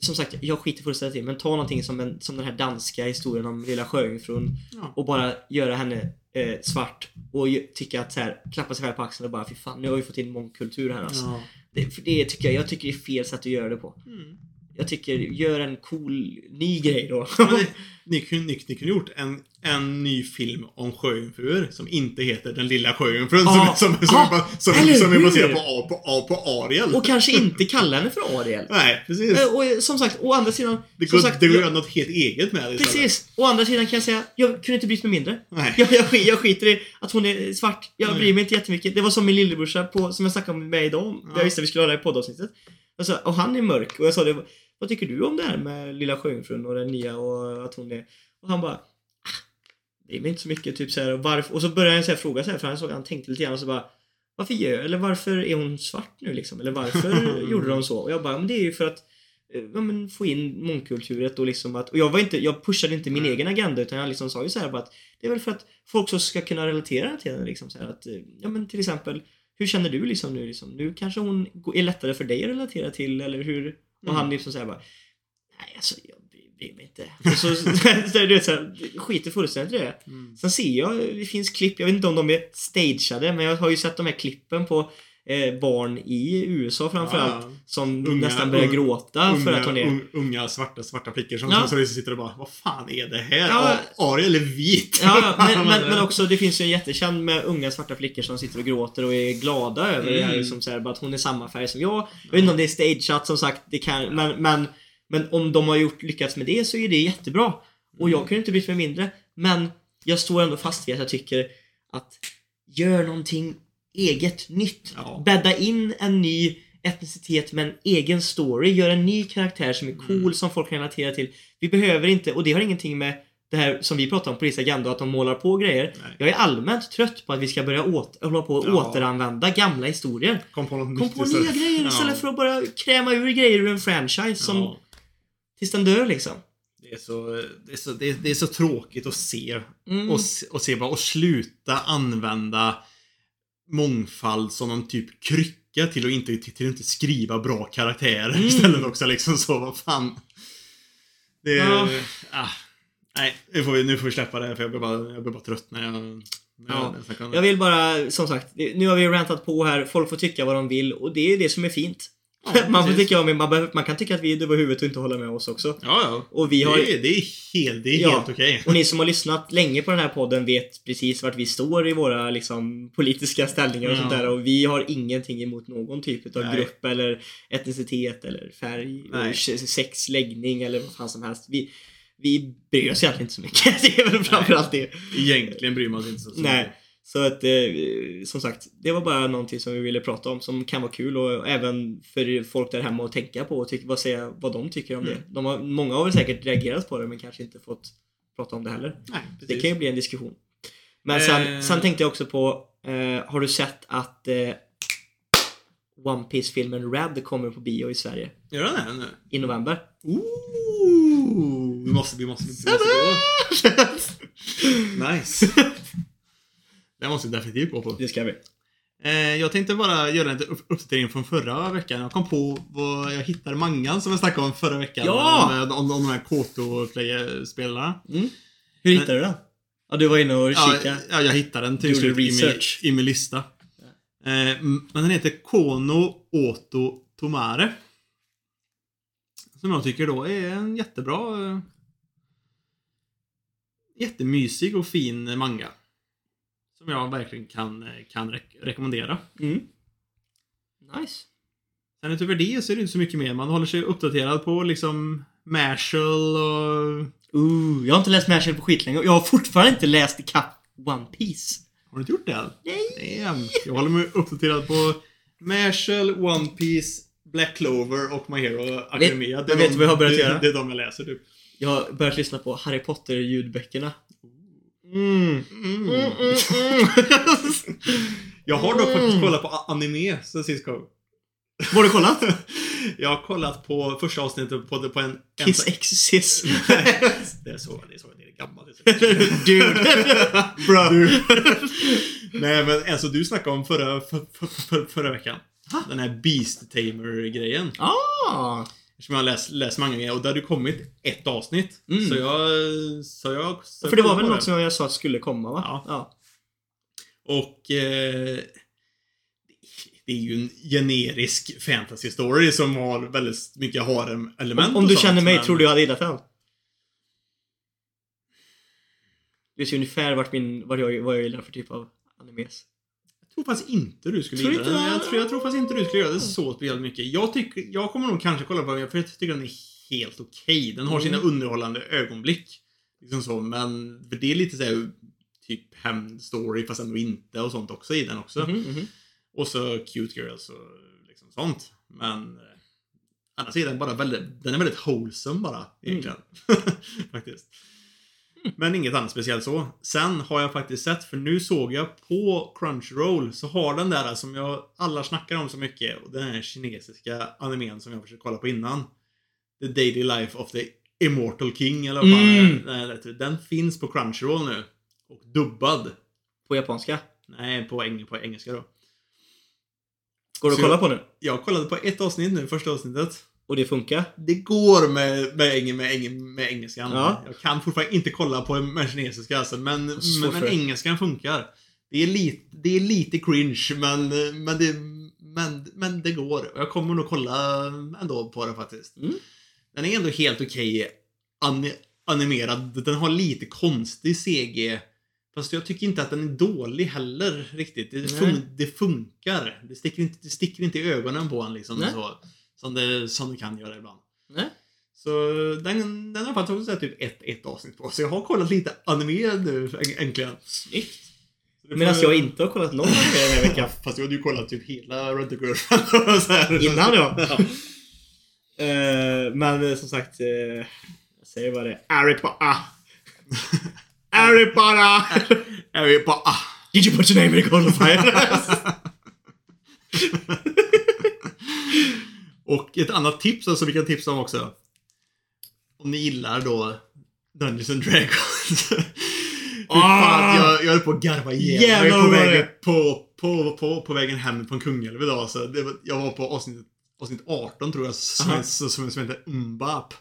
som sagt, jag skiter fullständigt i men ta någonting som, en, som den här danska historien om Lilla Sjöjungfrun Ja. och bara göra henne eh, svart och tycka att så här, klappa sig själv på axeln och bara fy fan, nu har vi fått in mångkultur här alltså. Ja. Det, för det tycker jag, jag tycker det är fel sätt att göra det på. Mm. Jag tycker, gör en cool ny grej då. Ni, ni, kunde, ni, ni kunde gjort en, en ny film om sjöjungfrur som inte heter Den lilla sjöjungfrun Ja. som, som, som, ba- som, Eller som är baserad på, A- på, A- på Ariel. och kanske inte kalla henne för Ariel. Nej, precis. Eh, Och eh, som sagt, å andra sidan... Det som går, sagt, det går att jag, göra något helt eget med det. Precis! Å andra sidan kan jag säga, jag kunde inte brytt mig mindre. Nej. Jag, jag, jag skiter i att hon är svart. Jag bryr mig inte jättemycket. Det var som min lillebrorsa på, som jag snackade med idag. Ja. Jag visste att vi skulle ha det här poddavsnittet. Alltså, och han är mörk och jag sa det, vad tycker du om det här med Lilla Sjöjungfrun och den nya och att hon är... Och han bara, ah, det är väl inte så mycket typ så här, och varför? Och så började han så här fråga så här, för han, såg, han tänkte lite grann och så bara varför gör, eller varför är hon svart nu liksom? Eller varför [LAUGHS] gjorde de så? Och jag bara, men det är ju för att eh, ja, men få in mångkulturet och liksom att, och jag var inte, jag pushade inte min Nej. egen agenda utan jag liksom sa ju så här bara att det är väl för att folk också ska kunna relatera till henne liksom så här att, eh, ja men till exempel hur känner du liksom nu liksom? Nu kanske hon är lättare för dig att relatera till eller hur? Och Mm. han liksom såhär bara Nej alltså jag bryr- mig inte. Och så, [LAUGHS] så, du vet, så här, skiter fullständigt i det. Mm. Sen ser jag, det finns klipp, jag vet inte om de är stageade, men jag har ju sett de här klippen på eh, barn i USA framförallt Ja, ja. som Unga- nästan börjar gråta för att hon är... un- unga svarta, svarta flickor som, Ja. som sitter och bara Vad fan är det här? Ja. Ariel är vit! Ja, [LAUGHS] men, men, men också det finns ju en jättekänd med unga svarta flickor som sitter och gråter och är glada över det här Mm. som säger bara att hon är samma färg som jag. Jag vet inte om det är stageat som sagt, det kan, men, men, men om de har gjort, lyckats med det så är det jättebra. Och jag kunde inte brytt mig mindre. Men jag står ändå fast vid att jag tycker att gör någonting eget, nytt. Ja. Bädda in en ny etnicitet med en egen story. Gör en ny karaktär som är cool, Mm. som folk kan relatera till. Vi behöver inte, och det har ingenting med det här som vi pratar om, Police Agenda, att de målar på grejer. Nej. Jag är allmänt trött på att vi ska börja åt, hålla på och Ja. återanvända gamla historier. Kom på något Kom på istället. nya grejer istället för att bara kräma ur grejer ur en franchise som, Ja. tills den dör liksom. Det är, så, det, är så, det, är, det är så tråkigt att se. Mm. Och, se- och se bara, och sluta använda mångfald som en typ krycka till att inte, till, att inte skriva bra karaktärer Mm. istället också liksom så, vad fan. Det. Ja. Ah, nej, nu får, vi, nu får vi släppa det för jag blir bara, jag blir bara trött när jag... Ja. jag vill bara, som sagt, nu har vi rantat på här, folk får tycka vad de vill och det är det som är fint. Ja, [LAUGHS] man, får tycka, om- man, man kan tycka att vi är dumma i huvudet och inte hålla med oss också. Ja, ja. Och vi har, Det, är, det är helt, det är Ja. helt okej. och ni som har lyssnat länge på den här podden vet precis vart vi står i våra liksom, politiska ställningar och Ja. sånt där. Och vi har ingenting emot någon typ av Nej. grupp eller etnicitet eller färg, och sex, läggning eller vad fan som helst. Vi, vi bryr oss egentligen inte så mycket. [LAUGHS] Det är väl framförallt det. Egentligen bryr man sig inte så, Nej. Så att, eh, som sagt, det var bara någonting som vi ville prata om som kan vara kul och även för folk där hemma att tänka på och tycka, vad, säga, vad de tycker om Mm. det. De har, många har väl säkert reagerat på det men kanske inte fått prata om det heller. Nej, Det kan ju bli en diskussion. Men sen, Eh. sen tänkte jag också på, eh, har du sett att eh, One piece filmen Red kommer på bio i Sverige Gör den det nu? i november? Ooh, vi måste, vi måste, vi måste gå. Nice. [LAUGHS] Det måste vi definitivt gå på. det ska vi. Eh, jag tänkte bara göra en uppdatering från förra veckan. Jag kom på vad jag hittade mangan som jag snackade om förra veckan. Ja! Om, om, om de här Koto-spelarna. Mm. Hur hittade du den? Ja, du var inne och Ja, kikade. ja, jag hittade den till slut i min, i min lista. Eh, m- men den heter Kono Oto Tomare. Som jag tycker då är en jättebra... Eh, jättemysig och fin manga. Som jag verkligen kan, eh, kan rek- rekommendera. Mm. Nice. Sen utöver det så är det inte så mycket mer. Man håller sig uppdaterad på liksom Marshall och... Ooh, jag har inte läst Mashal på skitlänge och jag har fortfarande inte läst ikapp One Piece. Har du inte gjort det än? Nej! Damn. Jag håller mig uppdaterad på Marshall, One Piece, Black Clover och My Hero Academia. men vet du vad jag har börjat det, göra? Det är de jag läser typ. Jag har börjat lyssna på Harry Potter ljudböckerna. Mm. Mm. [LAUGHS] Jag har dock faktiskt kollat på anime sen sist gång. Vad har du kollat? [LAUGHS] Jag har kollat på första avsnittet på, på en... en Kiss Exorcism. [LAUGHS] det är så, det är så, det är gammalt. Dude. Bro. Du. Nej men alltså du snackade om förra, för, för, för, förra veckan. Den här Beast Tamer-grejen. Ah! Som jag har läst, läst många grejer och det kommit ett avsnitt. Mm. Så jag... Så jag så För det var väl något som jag sa att skulle komma va? Ja. ja. Och... Eh, det är ju en generisk fantasy story som har väldigt mycket harem-element Om, om du sånt, känner mig, men- tror du jag hade gillat den? Du vet ju ungefär vart min, vad jag, vad jag gillar för typ av animes. Tror faktiskt inte du skulle Tror gilla den. jag? Tror, jag tror faktiskt inte du skulle göra det så speciellt mycket. Jag, tycker, jag kommer nog kanske kolla på den, för jag tycker den är helt okej. Den har sina Mm. underhållande ögonblick. Liksom så, men för det är lite såhär typ hämndstory fast ändå inte och sånt också i den också. Mhm, mhm. Och så cute girls och liksom sånt. Men eh, annars är den bara väldigt, den är väldigt wholesome bara egentligen. [LAUGHS] faktiskt. Men inget annat speciellt så. Sen har jag faktiskt sett, för nu såg jag på Crunchyroll så har den där som jag alla snackar om så mycket och den här kinesiska animen som jag försökte kolla på innan. The Daily Life of the Immortal King eller vad Mm. det heter. Den finns på Crunchyroll nu. Och dubbad. På japanska. Nej, på, eng på engelska då. Går du att kolla på nu? Jag kollade på ett avsnitt nu, första avsnittet. Och det funkar? Det går med, med, med, med engelskan. Ja. Jag kan fortfarande inte kolla på med kinesiska alltså, men, men, men engelskan funkar. Det är, lite, det är lite cringe, men, men, det, men, men det går. Jag kommer nog kolla ändå på det faktiskt. Mm. Den är ändå helt okej ani- animerad. Den har lite konstig CG. Fast jag tycker inte att den är dålig heller riktigt. Det, fun det funkar. Det sticker, inte, det sticker inte i ögonen på en liksom. Nej. Så, som, det, som det kan göra ibland. Nej. Så den, den har faktiskt också sett typ ett, ett avsnitt på. Så jag har kollat lite anime nu äntligen. Snyggt. Medan jag inte har kollat någon anime den här Ja, veckan. [LAUGHS] fast du hade ju kollat typ hela Rent a Girlfriend. [LAUGHS] Innan ja. Eh, men eh, som sagt, eh, jag säger vad det är bara... Ah. Did you put your name in the cold of fire? [LAUGHS] Och ett annat tips alltså, vi kan tipsa om också. Om ni gillar då Dungeons and Dragons. [LAUGHS] Fy fan, jag, jag höll på att garva ihjäl mig Jävlar på vad vägen, på, på, på, på vägen hem från Kungälv idag. Så var, jag var på avsnitt, avsnitt 18 tror jag, som, som, som, som heter Umbap.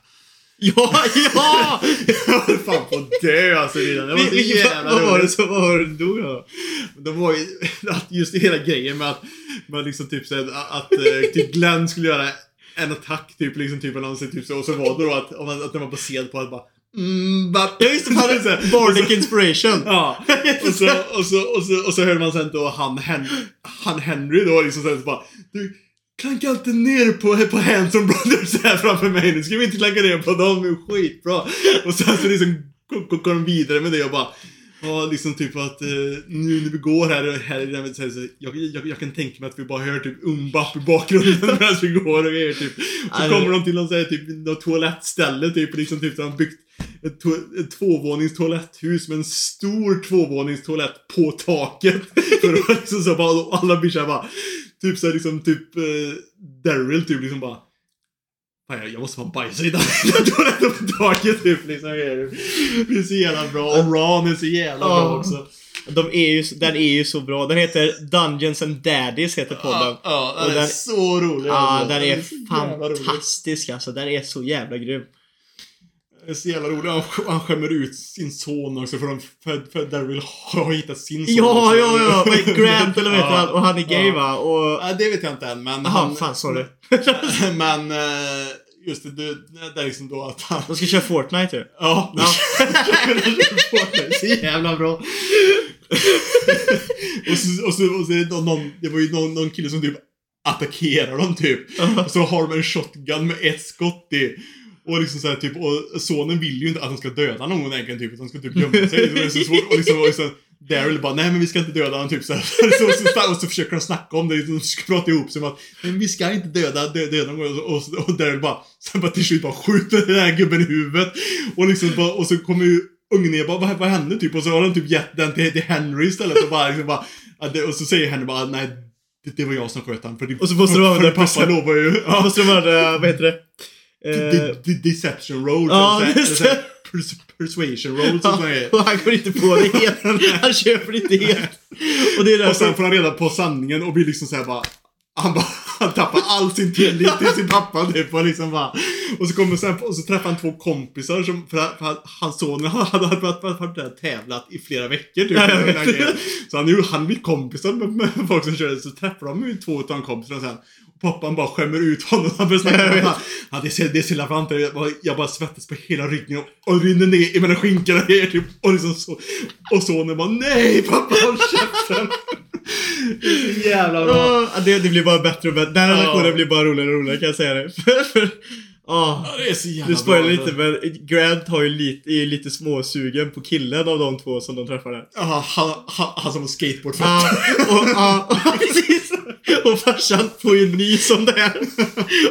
ja, [LAUGHS] ja! jag höll fan på att dö alltså redan. Det var så jävla vad var det roligt. som var dog då? Det var ju [LAUGHS] just hela grejen med att man liksom typ såhär, att eh, typ Glenn skulle göra en attack typ liksom typ eller något, typ så och så var det då att, att den var baserad på att bara mm, but, Ja just det, hade [LAUGHS] Bardic Inspiration. Ja, [LAUGHS] och så, och så, och så, och så hörde man sen då han, Hen, han Henry då liksom sen så bara Du klankar alltid ner på, på Hanson Brothers här framför mig. Nu ska vi inte klanka ner på dem, det är skitbra. Och sen så liksom går de vidare med det och bara Ja, liksom typ att eh, nu när vi går här, här i den så, här, så jag, jag, jag kan tänka mig att vi bara hör typ umbap i bakgrunden [LAUGHS] medan vi går och grejer typ. Så Nej, kommer de till någon så här, typ, något toalettställe typ, liksom typ där de byggt ett, to- ett tvåvånings toaletthus med en stor tvåvånings toalett på taket. [LAUGHS] För att liksom så bara, alla blir såhär bara, typ såhär liksom typ eh, Daryl typ liksom bara Fan, jag- jag måste bara bajsa i den toaletten typ liksom. Det är så jävla bra. Och Ron är så jävla bra också. De är ju, den är ju så bra. Den heter Dungeons and Daddies heter podden. Ja, ja Och den är den- så rolig Ja, alltså. den är så jävla rolig. fantastisk alltså. Den är så jävla grym. Den är så jävla rolig. Han, han skämmer ut sin son också för, de, för, för Daryl har hittat sin son Ja, också. ja, ja. Är Grant eller vad heter han? Och han är gay Ja. va? Och... Ja, det vet jag inte än, men... Jaha, fan sorry. [LAUGHS] men eh, just det, det, det är liksom då att han... De ska köra Fortnite ju. Ja. Ja. [LAUGHS] så [LAUGHS] jävla bra. och, så, och, så, och så är det någon, det var ju någon, någon kille som typ attackerar dem typ. Och så har de en shotgun med ett skott i. Och liksom så här, typ, och sonen vill ju inte att de ska döda någon egentligen typ, utan de ska typ gömma sig. Det är så svårt. Och liksom, och liksom, Daryl bara, nej men vi ska inte döda honom typ så, här. [LAUGHS] så, så, så Och så försöker de snacka om det, de ska prata ihop sig om att, men vi ska inte döda, dö, döda honom. Och, och, och Daryl bara, sen bara till slut bara skjuter den här gubben i huvudet. Och liksom bara, och så kommer ju ungen ner bara, vad, vad hände typ? Och så har de typ gett den till, till Henry istället och bara, liksom bara och så säger Henry bara, nej det, det var jag som sköt han. För, det- Och så måste de använda pappa lovar ju, Ja, måste de använda, vad heter det? Eh, De- de- Deception roll. Ja, just det. pers- Persuasion roll ja, och han går inte på det helt. [LAUGHS] Han köper inte helt. Och det är Och sen får han reda på sanningen och blir liksom såhär bara han, bara, han tappar all sin tillit till sin pappa typ och liksom bara Och så kommer sen, och så träffar han två kompisar som, för, för hans son hade varit- tävlat i flera veckor typ. Ja. Så han, är ju- han blir kompisar med, med folk som kör så träffar de ju två utav kompisarna sen. Pappan bara skämmer ut honom. Han börjar snacka han, det är det är så illa varmt jag bara, jag bara svettas på hela ryggen och, och rinner ner mellan skinkorna typ. Och liksom så. Och sonen bara nej pappa håll käften. Det är så jävla bra. Det, det blir bara bättre och bättre. Den här Ja. relationen blir bara roligare och roligare kan jag säga det. [LAUGHS] För, ja. Det är så jävla Du spoilar lite alltså. men Grant har ju lite, är ju lite småsugen på killen av de två som de träffade. Ja, han, han, han som har skateboard Ja, och, [LAUGHS] precis. Farsan får ju nys om det här.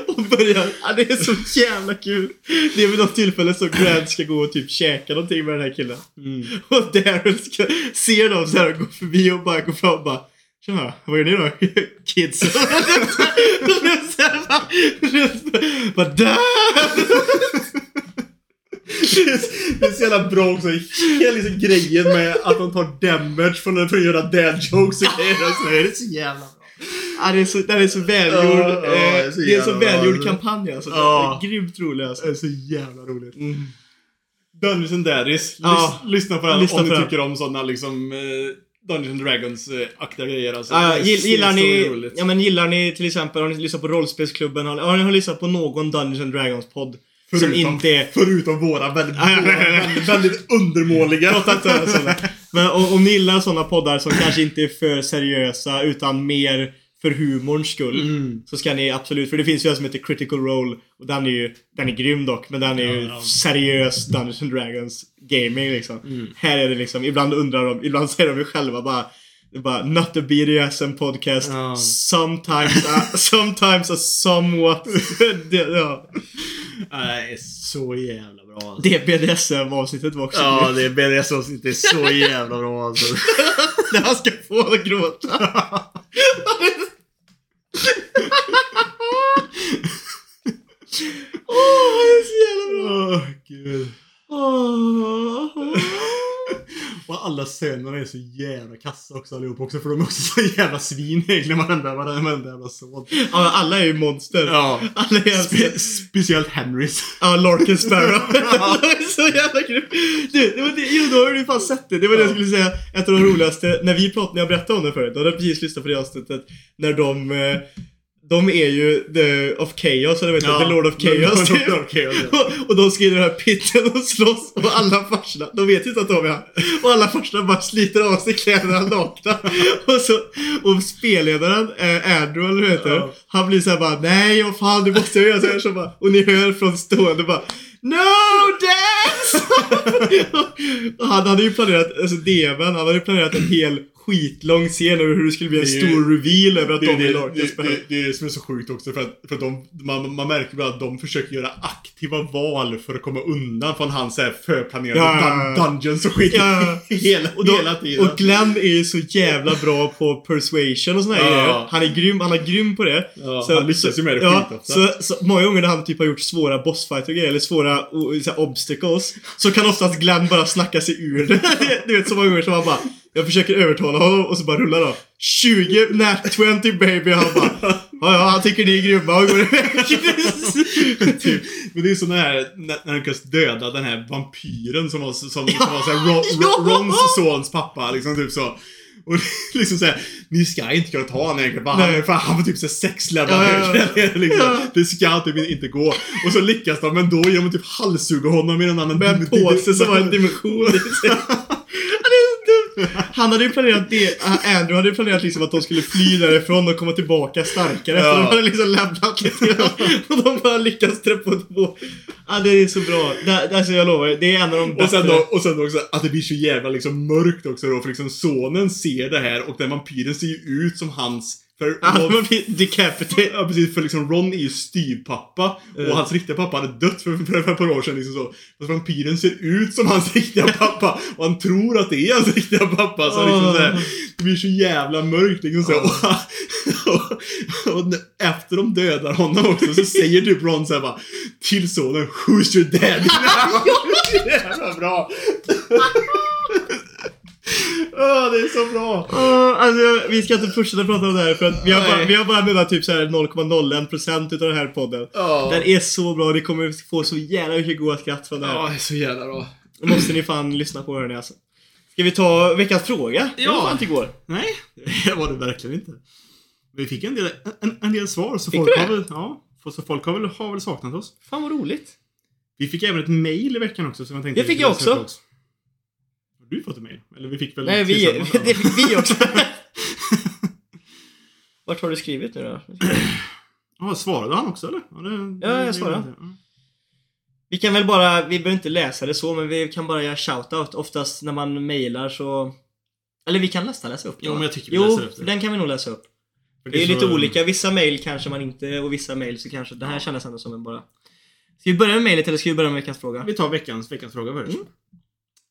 Och börjar, ja, det är så jävla kul. Det är vid något tillfälle så Grant ska gå och typ käka någonting med den här killen. Och Daryl ska, ser dem så här och går förbi och bara går fram och bara Tjena, vad gör ni då? [LAUGHS] Kids. [LAUGHS] Bara där! Det är, så jävla bra också. Hela liksom grejen med att de tar damage från att göra dad jokes och grejer. [LAUGHS] Det är så jävla bra. Ja, det är så, det är så välgjord. Ja, eh, det är så det är så bra, välgjord kampanj alltså. Ja. Det är grymt rolig alltså. Det är så jävla roligt. Mm. Dungeons and Daddies. Lys, lyssna på den Lyssna om ni tycker om sådana liksom eh, Dungeons and Dragons-aktiga grejer. Alltså. Är gill- gillar, ni, ja, men gillar ni till exempel, har ni lyssnat på Rollspelsklubben? Har ni, har ni lyssnat på någon Dungeons and Dragons podd? Som Förutom- inte är... Förutom våra väldigt, väldigt, [LAUGHS] väldigt undermåliga. Men om, om ni gillar sådana poddar som kanske inte är för seriösa utan mer för humorns skull. Mm. Så ska ni absolut, för det finns ju en som heter Critical Role. Och den är ju, den är grym dock, men den är ju Ja, seriös Dungeons and Dragons gaming liksom. Mm. Här är det liksom, ibland undrar de, ibland säger de ju själva bara det bara, not a BDSM podcast. Ja. Sometimes, a, sometimes a somewhat. [LAUGHS] det, ja. Det är så jävla bra alltså. det BDSM-avsnittet var också Ja, det är BDS-avsnitt. Det är så jävla bra alltså. [LAUGHS] När han ska få att gråta. [LAUGHS] Åh, det är så jävla bra. Åh, gud. Åh. Och alla sönerna är så jävla kassa också allihop också för de är också så jävla svin egentligen varenda, varenda, varenda jävla son. Ja, alla är ju monster. Ja. Alla är Spe speciellt Henrys. Ja, Larkin Sparrow. [LAUGHS] så jävla kul. Du, det var det, jo, då har du fan sett det. Det var det jag skulle säga. Ett av de roligaste, när vi pratade, när jag berättade om det förut, då hade jag precis lyssnat på det avsnittet. När de, eh, de är ju the of chaos, eller vet du, the Lord of chaos. Lord of Chaos, ja. och, [LAUGHS] och de ska in i den här pitten och slåss och alla farsorna, de vet inte att de är han. Och alla farsorna bara sliter av sig kläderna nakna. [LAUGHS] Och så, och spelledaren, eh, Andrew eller vad heter, Ja. han blir såhär bara nej vad fan du måste göra så här så bara, och ni hör från stående bara No dance! [LAUGHS] han hade ju planerat, alltså DMen, han hade ju planerat en hel skitlång scen över hur det skulle bli en är ju- stor reveal över att Det, de det, är det, det, det är det som är så sjukt också för att, för att de, man, man märker bara att de försöker göra aktiva val för att komma undan från hans så här förplanerade Ja, ja, ja. dun, dungeons och skit Ja. [LAUGHS] hela, Och, då, hela tiden. och Glenn är ju så jävla bra på persuasion och såna här Ja. grejer. Han är grym, han är grym på det. Ja, han lyckas ju med det ja, skitofta. så, så många gånger när han typ har gjort svåra bossfighter och grejer, eller svåra så här, obstacles, så kan oftast Glenn bara snacka sig ur det. [LAUGHS] du vet så många gånger som han bara jag försöker övertala honom och så bara rullar då. 20 nat 20 baby han bara Ja ja, han tycker ni är grymma och går iväg. [LAUGHS] typ. Men det är sån här, när, när de lyckas döda den här vampyren som var, som, som var så här, Ron, Ja! Rons sons pappa, liksom typ så. Och liksom såhär, ni ska inte kunna ta honom egentligen, för Nej. han, för han var typ så sex level Ja, liksom. Ja. Det ska typ inte gå. Och så lyckas de ändå genom att typ halshugga honom i en annan Med en påse som har en dimension [LAUGHS] [LAUGHS] Han hade ju planerat det, Andrew hade ju planerat liksom att de skulle fly därifrån och komma tillbaka starkare. Ja. För de hade liksom lämnat lite grann. Och de bara lyckas trä på två. Ja, det är så bra. Det, alltså jag lovar, det är en av de Och sen, då, och sen också att det blir så jävla liksom mörkt också då, för liksom sonen ser det här och den vampyren ser ju ut som hans... För Ron, man blir decapitated. ja, precis, för liksom Ron är ju styvpappa Ja. och hans riktiga pappa hade dött för, för, för ett par år sedan liksom så. Och vampyren ser ut som hans [LAUGHS] riktiga pappa och han tror att det är hans riktiga pappa. Så liksom så här, det blir så jävla mörkt liksom så. [LAUGHS] Och, och, och, efter de dödar honom också så säger typ Ron såhär bara till sonen Who's your dad? [LAUGHS] jävla bra! Åh, det är så bra! Åh, alltså, vi ska inte fortsätta prata om det här för att vi har bara, vi har bara menat typ så här 0,01% utav den här podden. Ja. Den är så bra, ni kommer få så jävla mycket goda skratt från det här. Ja, är så jävla bra. Då måste ni fan lyssna på hörni alltså. Ska vi ta veckans fråga? Det var Ja. fan inte igår. Nej, [LAUGHS] det var det verkligen inte. Vi fick en del, en, en del svar, så Fick folk har väl, ja, så folk har väl, har väl saknat oss. Fan vad roligt. Vi fick även ett mail i veckan också, så jag tänkte Det fick jag läsa också. Du fått ett mail? Eller vi fick väl Nej, vi, [LAUGHS] det ja. fick vi också. Vart har du skrivit nu då? Ja, svarade han också eller? Ja, det, Ja, jag det- svarade. ja. Vi kan väl bara, vi behöver inte läsa det så, men vi kan bara göra shoutout. Oftast när man mailar så... Eller vi kan nästan läsa upp det Jo, men jag tycker vi Jo, läser upp det. den kan vi nog läsa upp. För Det är så- lite olika. Vissa mail kanske man inte, och vissa mail så kanske... Det här kändes ändå som en bara... Ska vi börja med mailet eller ska vi börja med veckans fråga? Vi tar veckans, veckans fråga först. Mm.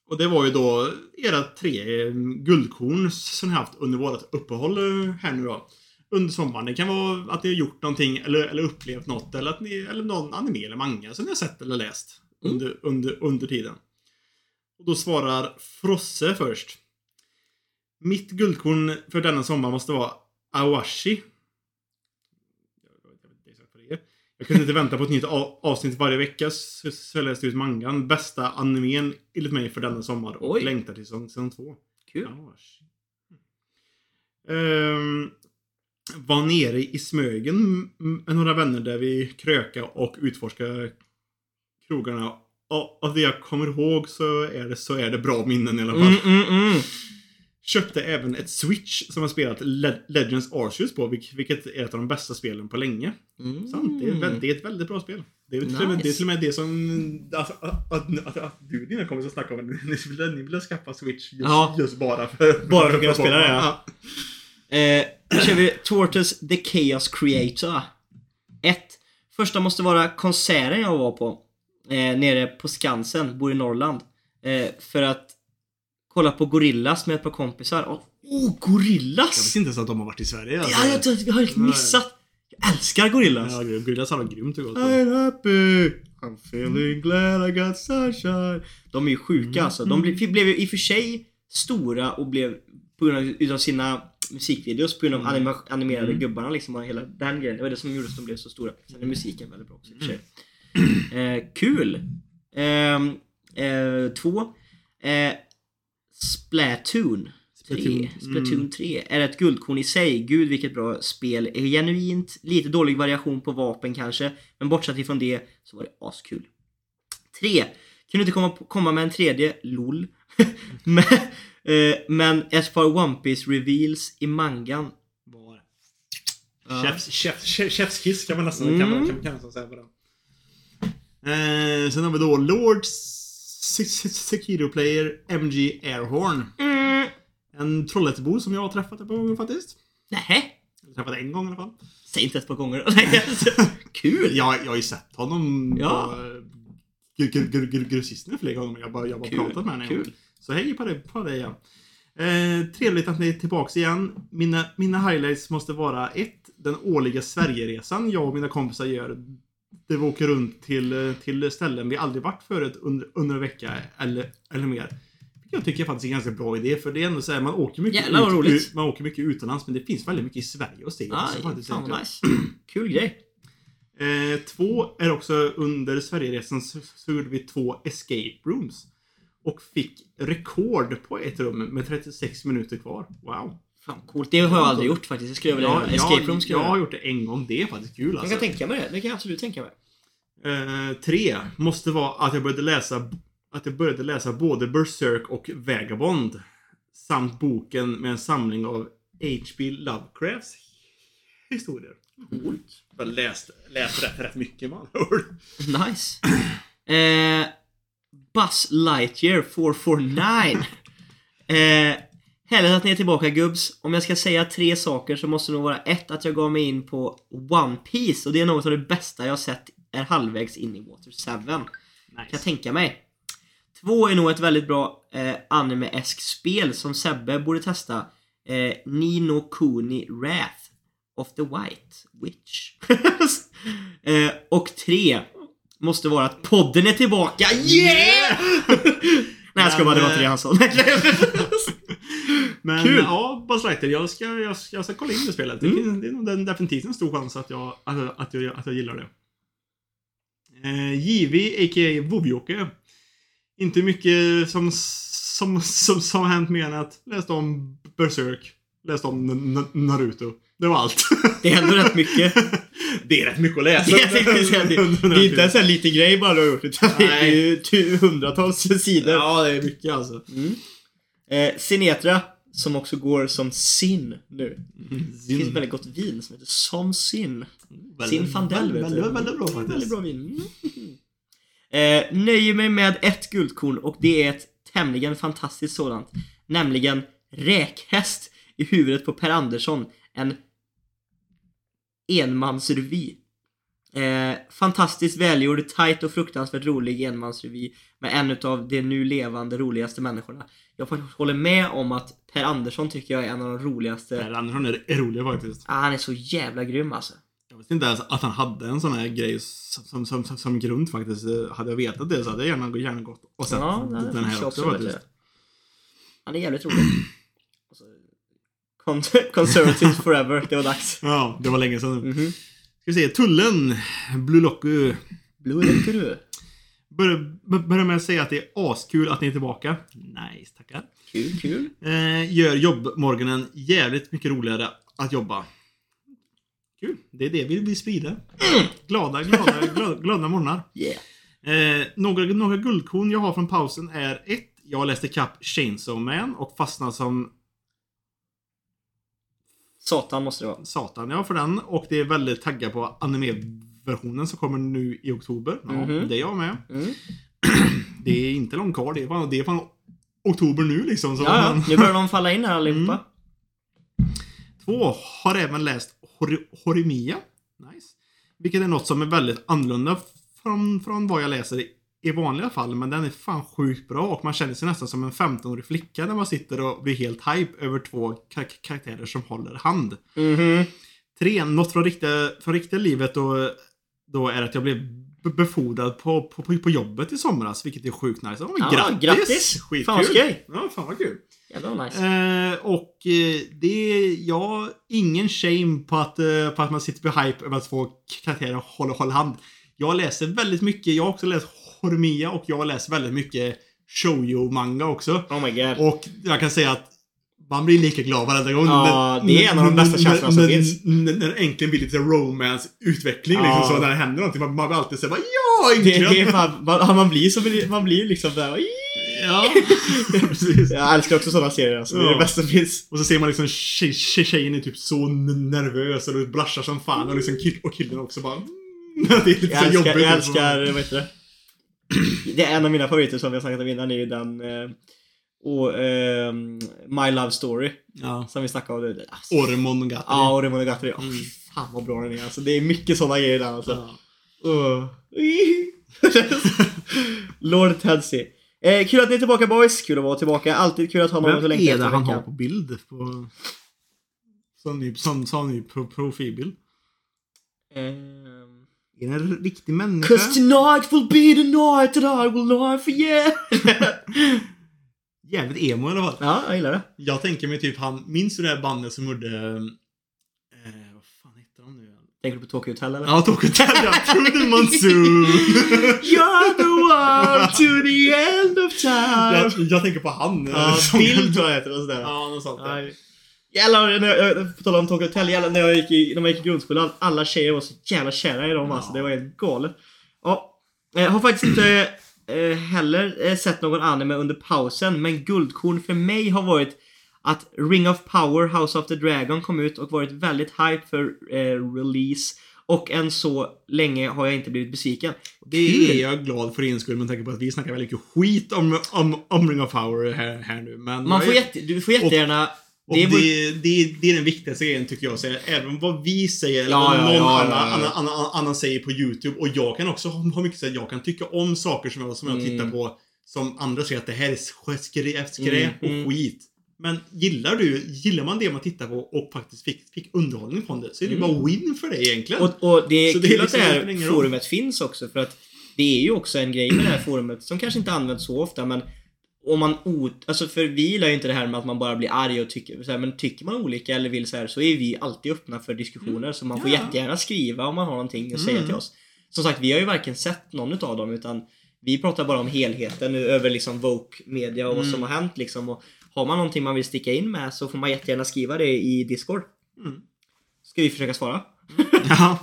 Och det var ju då era tre guldkorn som ni haft under vårt uppehåll eh, här nu då. Under sommaren. Det kan vara att ni har gjort någonting eller, eller upplevt något eller att ni, eller någon anime eller manga som ni har sett eller läst Mm. under, under, under tiden. Och då svarar Frosse först. Mitt guldkorn för denna sommar måste vara Awashi. Jag vet inte exakt vad det är. Jag kunde inte vänta på ett nytt avsnitt varje vecka så så jag läste ut mangan. Bästa animen enligt mig för denna sommar och Oj. längtar till säsong två. Kul. Awashi. Ehm, var nere i Smögen med några vänner där vi kröka och utforska krogarna. Och av det jag kommer ihåg så är det, så är det bra minnen i alla fall. Mm, mm, mm. Köpte även ett Switch som har spelat Le- Legends Arceus på, vilk- vilket är ett av de bästa spelen på länge. Mm. Sant, det är, väldigt, det är ett väldigt bra spel. Det är, till och med, Nice. det är till och med det som... Alltså, att, att, att, att du och dina kompisar snackar om att ni ville, ni ville skaffa Switch just, Ja. just bara för... Bara för att kunna spela det, ja. Eh, då kör vi Tortoise the Chaos Creator. 1. Första måste vara konserten jag var på. Eh, nere på Skansen, bor i Norrland. Eh, för att kolla på Gorillas med ett par kompisar. Åh, oh, Jag Gorillas! visste inte ens att de har varit i Sverige. Alltså. Ja, jag, jag har helt missat. Jag älskar Gorillas. Ja, Gorillas har varit grymt och gott. I'm happy, I'm feeling glad I got sunshine. De är ju sjuka Mm. alltså. De blev, blev ju i och för sig stora och blev på grund av sina musikvideos, på grund av anima, animerade Mm. gubbarna liksom och hela den grejen. Det var det som gjorde att de blev så stora. Sen är musiken väldigt bra också i och för sig. Mm. Eh, kul! Ehm, eh, två. Eh, Splatoon. 3. Splatoon, Splatoon mm. 3 är ett guldkorn i sig. Gud vilket bra spel. Är genuint, lite dålig variation på vapen kanske. Men bortsett ifrån det så var det askul. 3. Kunde inte komma, komma med en tredje, LOL. [LAUGHS] men, eh, men ett par One Piece reveals i mangan. Var. Ja. Chefs, chef, chef, chefskiss kan man nästan Mm. kan man, kan, kan nästan säga på den. Eh, sen har vi då Lord Se- Se- Sekiro Player MG Airhorn. Mm. En Trollhättebo som jag har träffat ett par gånger faktiskt. Nähä? Eller träffat en gång i alla fall. Säg inte ett par gånger. [LAUGHS] Nej, alltså, Kul! Jag, jag har ju sett honom Ja. på eh, gr- gr- gr- grossisterna flera gånger. Jag har bara, jag har bara Kul, pratat med gång. kul. Så hej på dig, på dig ja. Eh, trevligt att ni är tillbaks igen. Mina, mina highlights måste vara ett, Den årliga Sverigeresan jag och mina kompisar gör. Där vi åker runt till, eh, till ställen vi aldrig varit förut under, under en vecka eller, eller mer. Jag tycker faktiskt är en ganska bra idé för det är ändå så här, man åker mycket, Jävlar, roligt. ut, man åker mycket utomlands men det finns väldigt mycket i Sverige att se Ah, också faktiskt. fan vad egentligen. nice. [CLEARS THROAT] Kul grej. Eh, två är också under Sverigeresan så, så gjorde vi två escape rooms. Och fick rekord på ett rum med 36 minuter kvar. Wow. Fan coolt. Det har jag aldrig gjort faktiskt. Det skulle jag vilja göra. Escape room skulle jag jag har gjort det en gång. Det är faktiskt kul Jag alltså. kan tänka mig det. Det kan jag absolut tänka mig. Eh, tre måste vara att jag började läsa att jag började läsa både Berserk och Vagabond. samt boken med en samling av H.P. Lovecrafts historier. Coolt. Jag läste, läste rätt, rätt mycket man. Nice. Eh, Buzz Lightyear 449. [LAUGHS] Eh, Härligt att ni är tillbaka gubbs. Om jag ska säga tre saker så måste det nog vara ett att jag gav mig in på One Piece och det är något av det bästa jag sett är halvvägs in i Water 7. Kan jag tänka mig. Två är nog ett väldigt bra eh, anime-esk spel som Sebbe borde testa. Eh, Nino Kuni Wrath of the White Witch. [LAUGHS] eh, och tre måste vara att podden är tillbaka. Yeah! [LAUGHS] Nej jag ska bara, det var inte det han sa. [LAUGHS] Men Kul. ja, Buzz Lightyear, jag ska, jag, ska, jag ska kolla in det spelet. Det, Mm. finns- det är nog definitivt en stor chans att jag, att, att jag, att jag gillar det. Eh, JV, a.k.a. Vovjoke. Inte mycket som, som, som, som har hänt mer än att läst om Berserk, läst om Naruto. Det var allt. Det ändå rätt mycket. [LAUGHS] det är rätt mycket att läsa. Jag tänkte säga det. [LAUGHS] Det är inte en sån här liten grej bara du har gjort utan det är ju hundratals sidor. Ja, det är mycket alltså. Mm. Eh, Sinetra, som också går som Sin nu. Det finns ett väldigt gott vin som heter Som Sin. Sin Fandel du. väldigt, väldigt bra faktiskt. Väldigt bra vin. Mm. Eh, nöjer mig med ett guldkorn och det är ett tämligen fantastiskt sådant. Nämligen Räkhäst i huvudet på Per Andersson. En enmansrevy. Eh, fantastiskt välgjord, tight och fruktansvärt rolig enmansrevy med en utav de nu levande roligaste människorna. Jag håller med om att Per Andersson tycker jag är en av de roligaste. Per Andersson är, är rolig faktiskt. Ah, han är så jävla grym alltså. Jag visste inte ens att han hade en sån här grej som, som, som, som grund faktiskt. Hade jag vetat det så hade jag gärna, gärna gått och sett Ja, det den här också, faktiskt. Han är jävligt rolig. Och [CLEARS THROAT] så- Con- [LAUGHS] Conservatives forever, det var dags. Ja, det var länge sedan nu. Mhm. Ska vi se, Tullen. Electro. Bör, bör- börjar med att säga att det är askul att ni är tillbaka. Nice, tackar. Kul, kul. Eh, gör jobbmorgonen jävligt mycket roligare att jobba. Kul. Det är det vi vill sprida. Glada, glada, [LAUGHS] glada, glada morgnar. Yeah. Eh, några, några guldkorn jag har från pausen är ett. Jag läste kapp Chainsaw Man och fastnade som Satan måste det vara. satan ja, för den. Och det är väldigt taggad på anime-versionen som kommer nu i oktober. Ja, Mhm. Det är jag med. Mm. [CLEARS THROAT] Det är inte långt kvar. Det är fan, det är fan oktober nu liksom. Så Ja, ja, men- nu börjar de falla in här allihopa. Två har även läst Hor Horimiya. Nice. Vilket är något som är väldigt annorlunda från, från vad jag läser i, vanliga fall. Men den är fan sjukt bra och man känner sig nästan som en 15-årig flicka när man sitter och blir helt hype över två kar karaktärer som håller hand. Mhm. Tre, något från riktiga, från riktiga livet då, då är att jag blev be- befordrad på, på, på, jobbet i somras, vilket är sjukt nice. Men Ja, grattis! grattis! Skitkul! Fan vad skoj! Ja, fan vad kul! Jävlar vad nice. Eh, och eh, det är, ja, ingen shame på att, eh, på att man sitter på hype över att två karaktärer håller, håller hand. Jag läser väldigt mycket, jag har också läst Horimiya och jag läser väldigt mycket shoujo-manga också. Oh my god. Och jag kan säga att man blir lika glad varenda gång. Ja, det är en av de bästa känslorna som finns. När, det äntligen blir lite romance-utveckling Ja. liksom, så när det händer någonting. Man, man blir alltid såhär ja, äntligen! det är fan, man, man blir som man blir liksom där. Ja, [LAUGHS] precis. Jag älskar också sådana serier alltså. Det är Ja. det bästa som finns. Och så ser man liksom tjej, tjej, tjejen är typ så nervös och blushar som fan och, liksom kill, och killen också bara mm, [LAUGHS] Det är lite Jag så älskar, jobbigt. jag liksom. älskar, vad heter det? Det är en av mina favoriter som vi har snackat om innan, är ju den eh, och, ehm, My Love Story. Ja. Som vi snackade om. Det- Alltså, Ormonogatari. Ja. Oh, Mm. Fan vad bra den är alltså. Det är mycket sådana grejer där alltså. Ja. Uh. [LAUGHS] Lord Tedsy. Eh, kul att ni är tillbaka boys. Kul att vara tillbaka. Alltid kul att ha någon att Vem längta är det efter i han har på bild? På... Som ny, som, som ny pro, profilbild. Ehm, Är det en riktig människa? Cause tonight will be the night that I will not forget. [LAUGHS] Jävligt emo i alla fall. ja, jag gillar det. Jag tänker mig typ han, minns du det här bandet som gjorde... Eh, vad fan heter de nu igen? Tänker du på Tokyo Hotel eller? Ja, Tokyo Hotel ja! Through the monsoon! [LAUGHS] You're the one to the end of time. jag, jag tänker på han. Ja, som- Bill tror jag heter och sådär. Ja, något sånt. Ja. Ja. Jävlar, när jag, på tal om Tokyo Hotel, jävlar, när jag gick i, när man gick i grundskolan, alla tjejer var så jävla kära i dem alltså. Det var helt galet. Ja, jag har faktiskt inte eh, heller eh, sett någon anime under pausen, men guldkorn för mig har varit att Ring of Power, House of the Dragon kom ut och varit väldigt hype för eh, release. Och än så länge har jag inte blivit besviken. Det Kul. är jag glad för din skull med tanke på att vi snackar väldigt mycket skit om, om, om Ring of Power här, här nu. Men Man får är- jätte, du får jättegärna... Och det det, är vår- det, det, är den viktigaste grejen tycker jag. Säga. Även vad vi säger eller Ja, vad någon ja, annan, ja. Annan, annan, annan säger på YouTube. Och jag kan också ha, mycket så att jag kan tycka om saker som jag, som jag Mm. tittar på. Som andra säger att det här är sk- skräp, skräp Mm, mm. och skit. Men gillar du, gillar man det man tittar på och faktiskt fick, fick underhållning från det så är det Mm. bara win för dig egentligen. Och, och det är Så det är kul att det det här forumet finns också för att det är ju också en grej med det här forumet som kanske inte används så ofta men om man o... Alltså för vi gillar ju inte det här med att man bara blir arg och tycker så här, men tycker man olika eller vill så här så är vi alltid öppna för diskussioner så man får Ja. jättegärna skriva om man har någonting att säga Mm. till oss. Som sagt, vi har ju varken sett någon utav dem utan vi pratar bara om helheten nu över liksom Vogue media och vad som Mm. har hänt liksom och har man någonting man vill sticka in med så får man jättegärna skriva det i Discord. Mm. Ska vi försöka svara? [LAUGHS] Ja.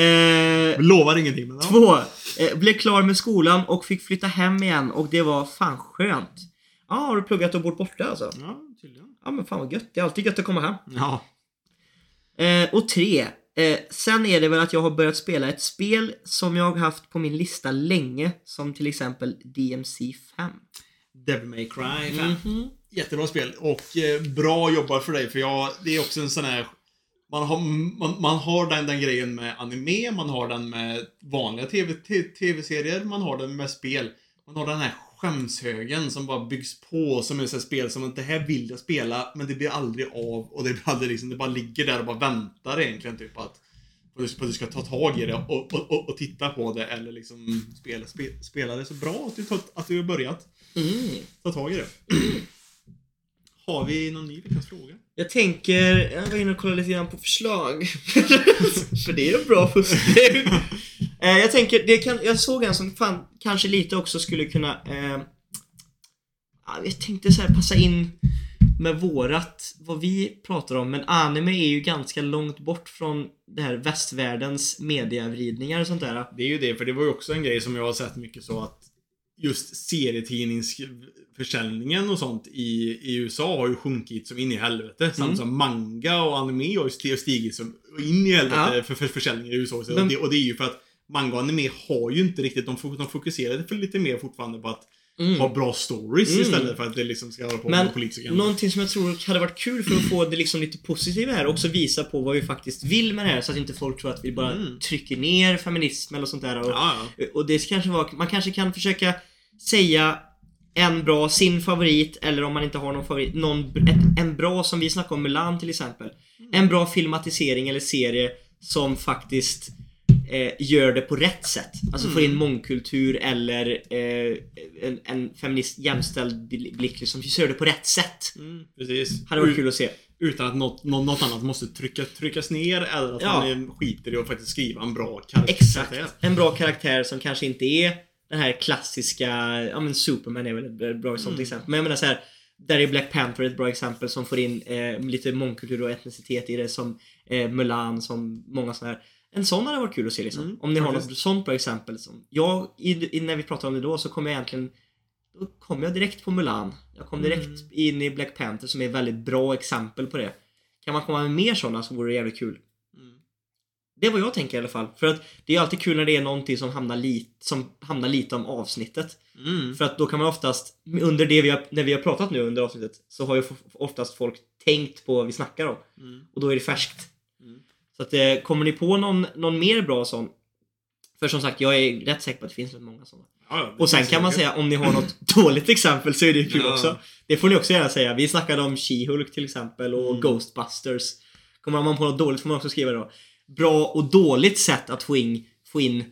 Eh, lovar ingenting men ja. Två. Eh, blev klar med skolan och fick flytta hem igen och det var fan skönt. Ja, har du pluggat och bott borta alltså? Ja, tydligen. Ja men fan vad gött. Det är alltid gött att komma hem. Ja. Eh, och tre. Eh, sen är det väl att jag har börjat spela ett spel som jag har haft på min lista länge. Som till exempel DMC 5. Devil May Cry 5. Mhm. Jättebra spel och eh, bra jobbat för dig för jag, det är också en sån här man har, man, man har den, den grejen med anime, man har den med vanliga TV, tv-serier, man har den med spel. Man har den här skämshögen som bara byggs på som är så spel som att det här vill jag spela men det blir aldrig av och det blir aldrig liksom, det bara ligger där och bara väntar egentligen typ att på att du- ska ta tag i det och, och, och, och titta på det eller liksom spela, spe, spela det så bra att du, att du har börjat Mm. ta tag i det. [CLEARS THROAT] Har vi någon ny veckans fråga? Jag tänker, jag var inne och kollade lite grann på förslag. [LAUGHS] För det är ju bra fusk. [LAUGHS] eh, jag tänker, det kan, jag såg en som fan kanske lite också skulle kunna eh, ja, Jag tänkte så här passa in med vårat, vad vi pratar om. Men anime är ju ganska långt bort från det här västvärldens mediavridningar och sånt där. Det är ju det, för det var ju också en grej som jag har sett mycket så att just serietidningsförsäljningen och sånt i, i USA har ju sjunkit som in i helvete. Mm. Samtidigt som manga och anime har ju sti- stigit som in i helvete Ja. för, för försäljningen i USA. Men- och, det, och det är ju för att manga och anime har ju inte riktigt, de, de fokuserar för lite mer fortfarande på att Mm. ha bra stories Mm. istället för att det liksom ska hålla på Men med politiska grejer. någonting som jag tror hade varit kul för att få det liksom lite positiva här också visa på vad vi faktiskt vill med det här så att inte folk tror att vi bara Mm. trycker ner feminism eller sånt där. Och, Ja, ja. och det kanske var, man kanske kan försöka säga en bra, sin favorit eller om man inte har någon favorit, någon, ett, en bra som vi snackade om Mulan till exempel. En bra filmatisering eller serie som faktiskt eh, gör det på rätt sätt. Alltså får in mångkultur eller eh, en, en feminist jämställd blick som gör det på rätt sätt. Mm, precis. Hade varit kul att se. Utan att något, något, annat måste trycka, tryckas ner eller att Ja. man skiter i att faktiskt skriva en bra karaktär. Exakt. En bra karaktär som kanske inte är den här klassiska, ja men Superman är väl ett bra sånt Mm. exempel. Men jag menar så här, där är Black Panther ett bra exempel som får in eh, lite mångkultur och etnicitet i det som eh, Mulan, som många sådana här. En sån hade varit kul att se liksom. Mm, Om ni har faktiskt. något sånt bra exempel. Som, jag, i, i, när vi pratade om det då så kom jag egentligen då kom jag direkt på Mulan. Jag kom direkt Mm. in i Black Panther som är ett väldigt bra exempel på det. Kan man komma med mer sådana så vore det jävligt kul. Det är vad jag tänker i alla fall. För att det är alltid kul när det är någonting som handlar, lit, som handlar lite om avsnittet. Mm. För att då kan man oftast, under det vi har, när vi har pratat nu under avsnittet, så har ju oftast folk tänkt på vad vi snackar om. Mm. Och då är det färskt. Mm. Så att, eh, kommer ni på någon, någon mer bra sån? För som sagt, jag är rätt säker på att det finns rätt många sådana. Ja, det Och sen kan man säga, om ni har något [LAUGHS] dåligt exempel så är det ju kul Ja. också. Det får ni också gärna säga. Vi snackade om She-Hulk till exempel och Mm. Ghostbusters. Kommer man på något dåligt får man också skriva då. Bra och dåligt sätt att få in, få in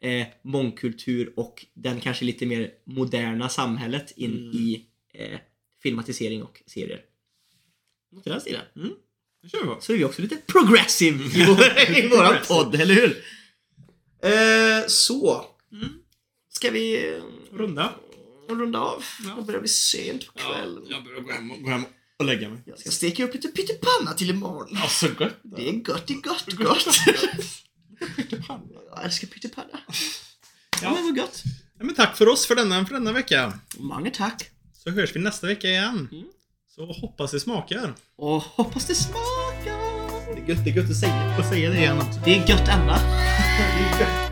eh, mångkultur och den kanske lite mer moderna samhället in Mm. i eh, filmatisering och serier. Något i den stilen. Det kör vi på. Så är vi också lite progressive i, vår, [LAUGHS] i våran podd, eller hur? Eh, så. Mm. Ska vi eh, Runda. runda av? Ja. Det börjar bli sent på Ja, kvällen. jag börjar gå hem, och- gå hem och lägga mig. Jag ska steka upp lite pyttipanna till imorgon. Ja, så gött. Det är gott, det är gott, gott. Jag älskar pyttipanna. Ja, men vad gott. Ja, men tack för oss för denna, för denna vecka. Många tack. Så hörs vi nästa vecka igen. Mm. Så hoppas det smakar. Och hoppas det smakar. Det är gött, det är gött att säga, att säga det igen. Det är gött ämne. [LAUGHS] Det är gött.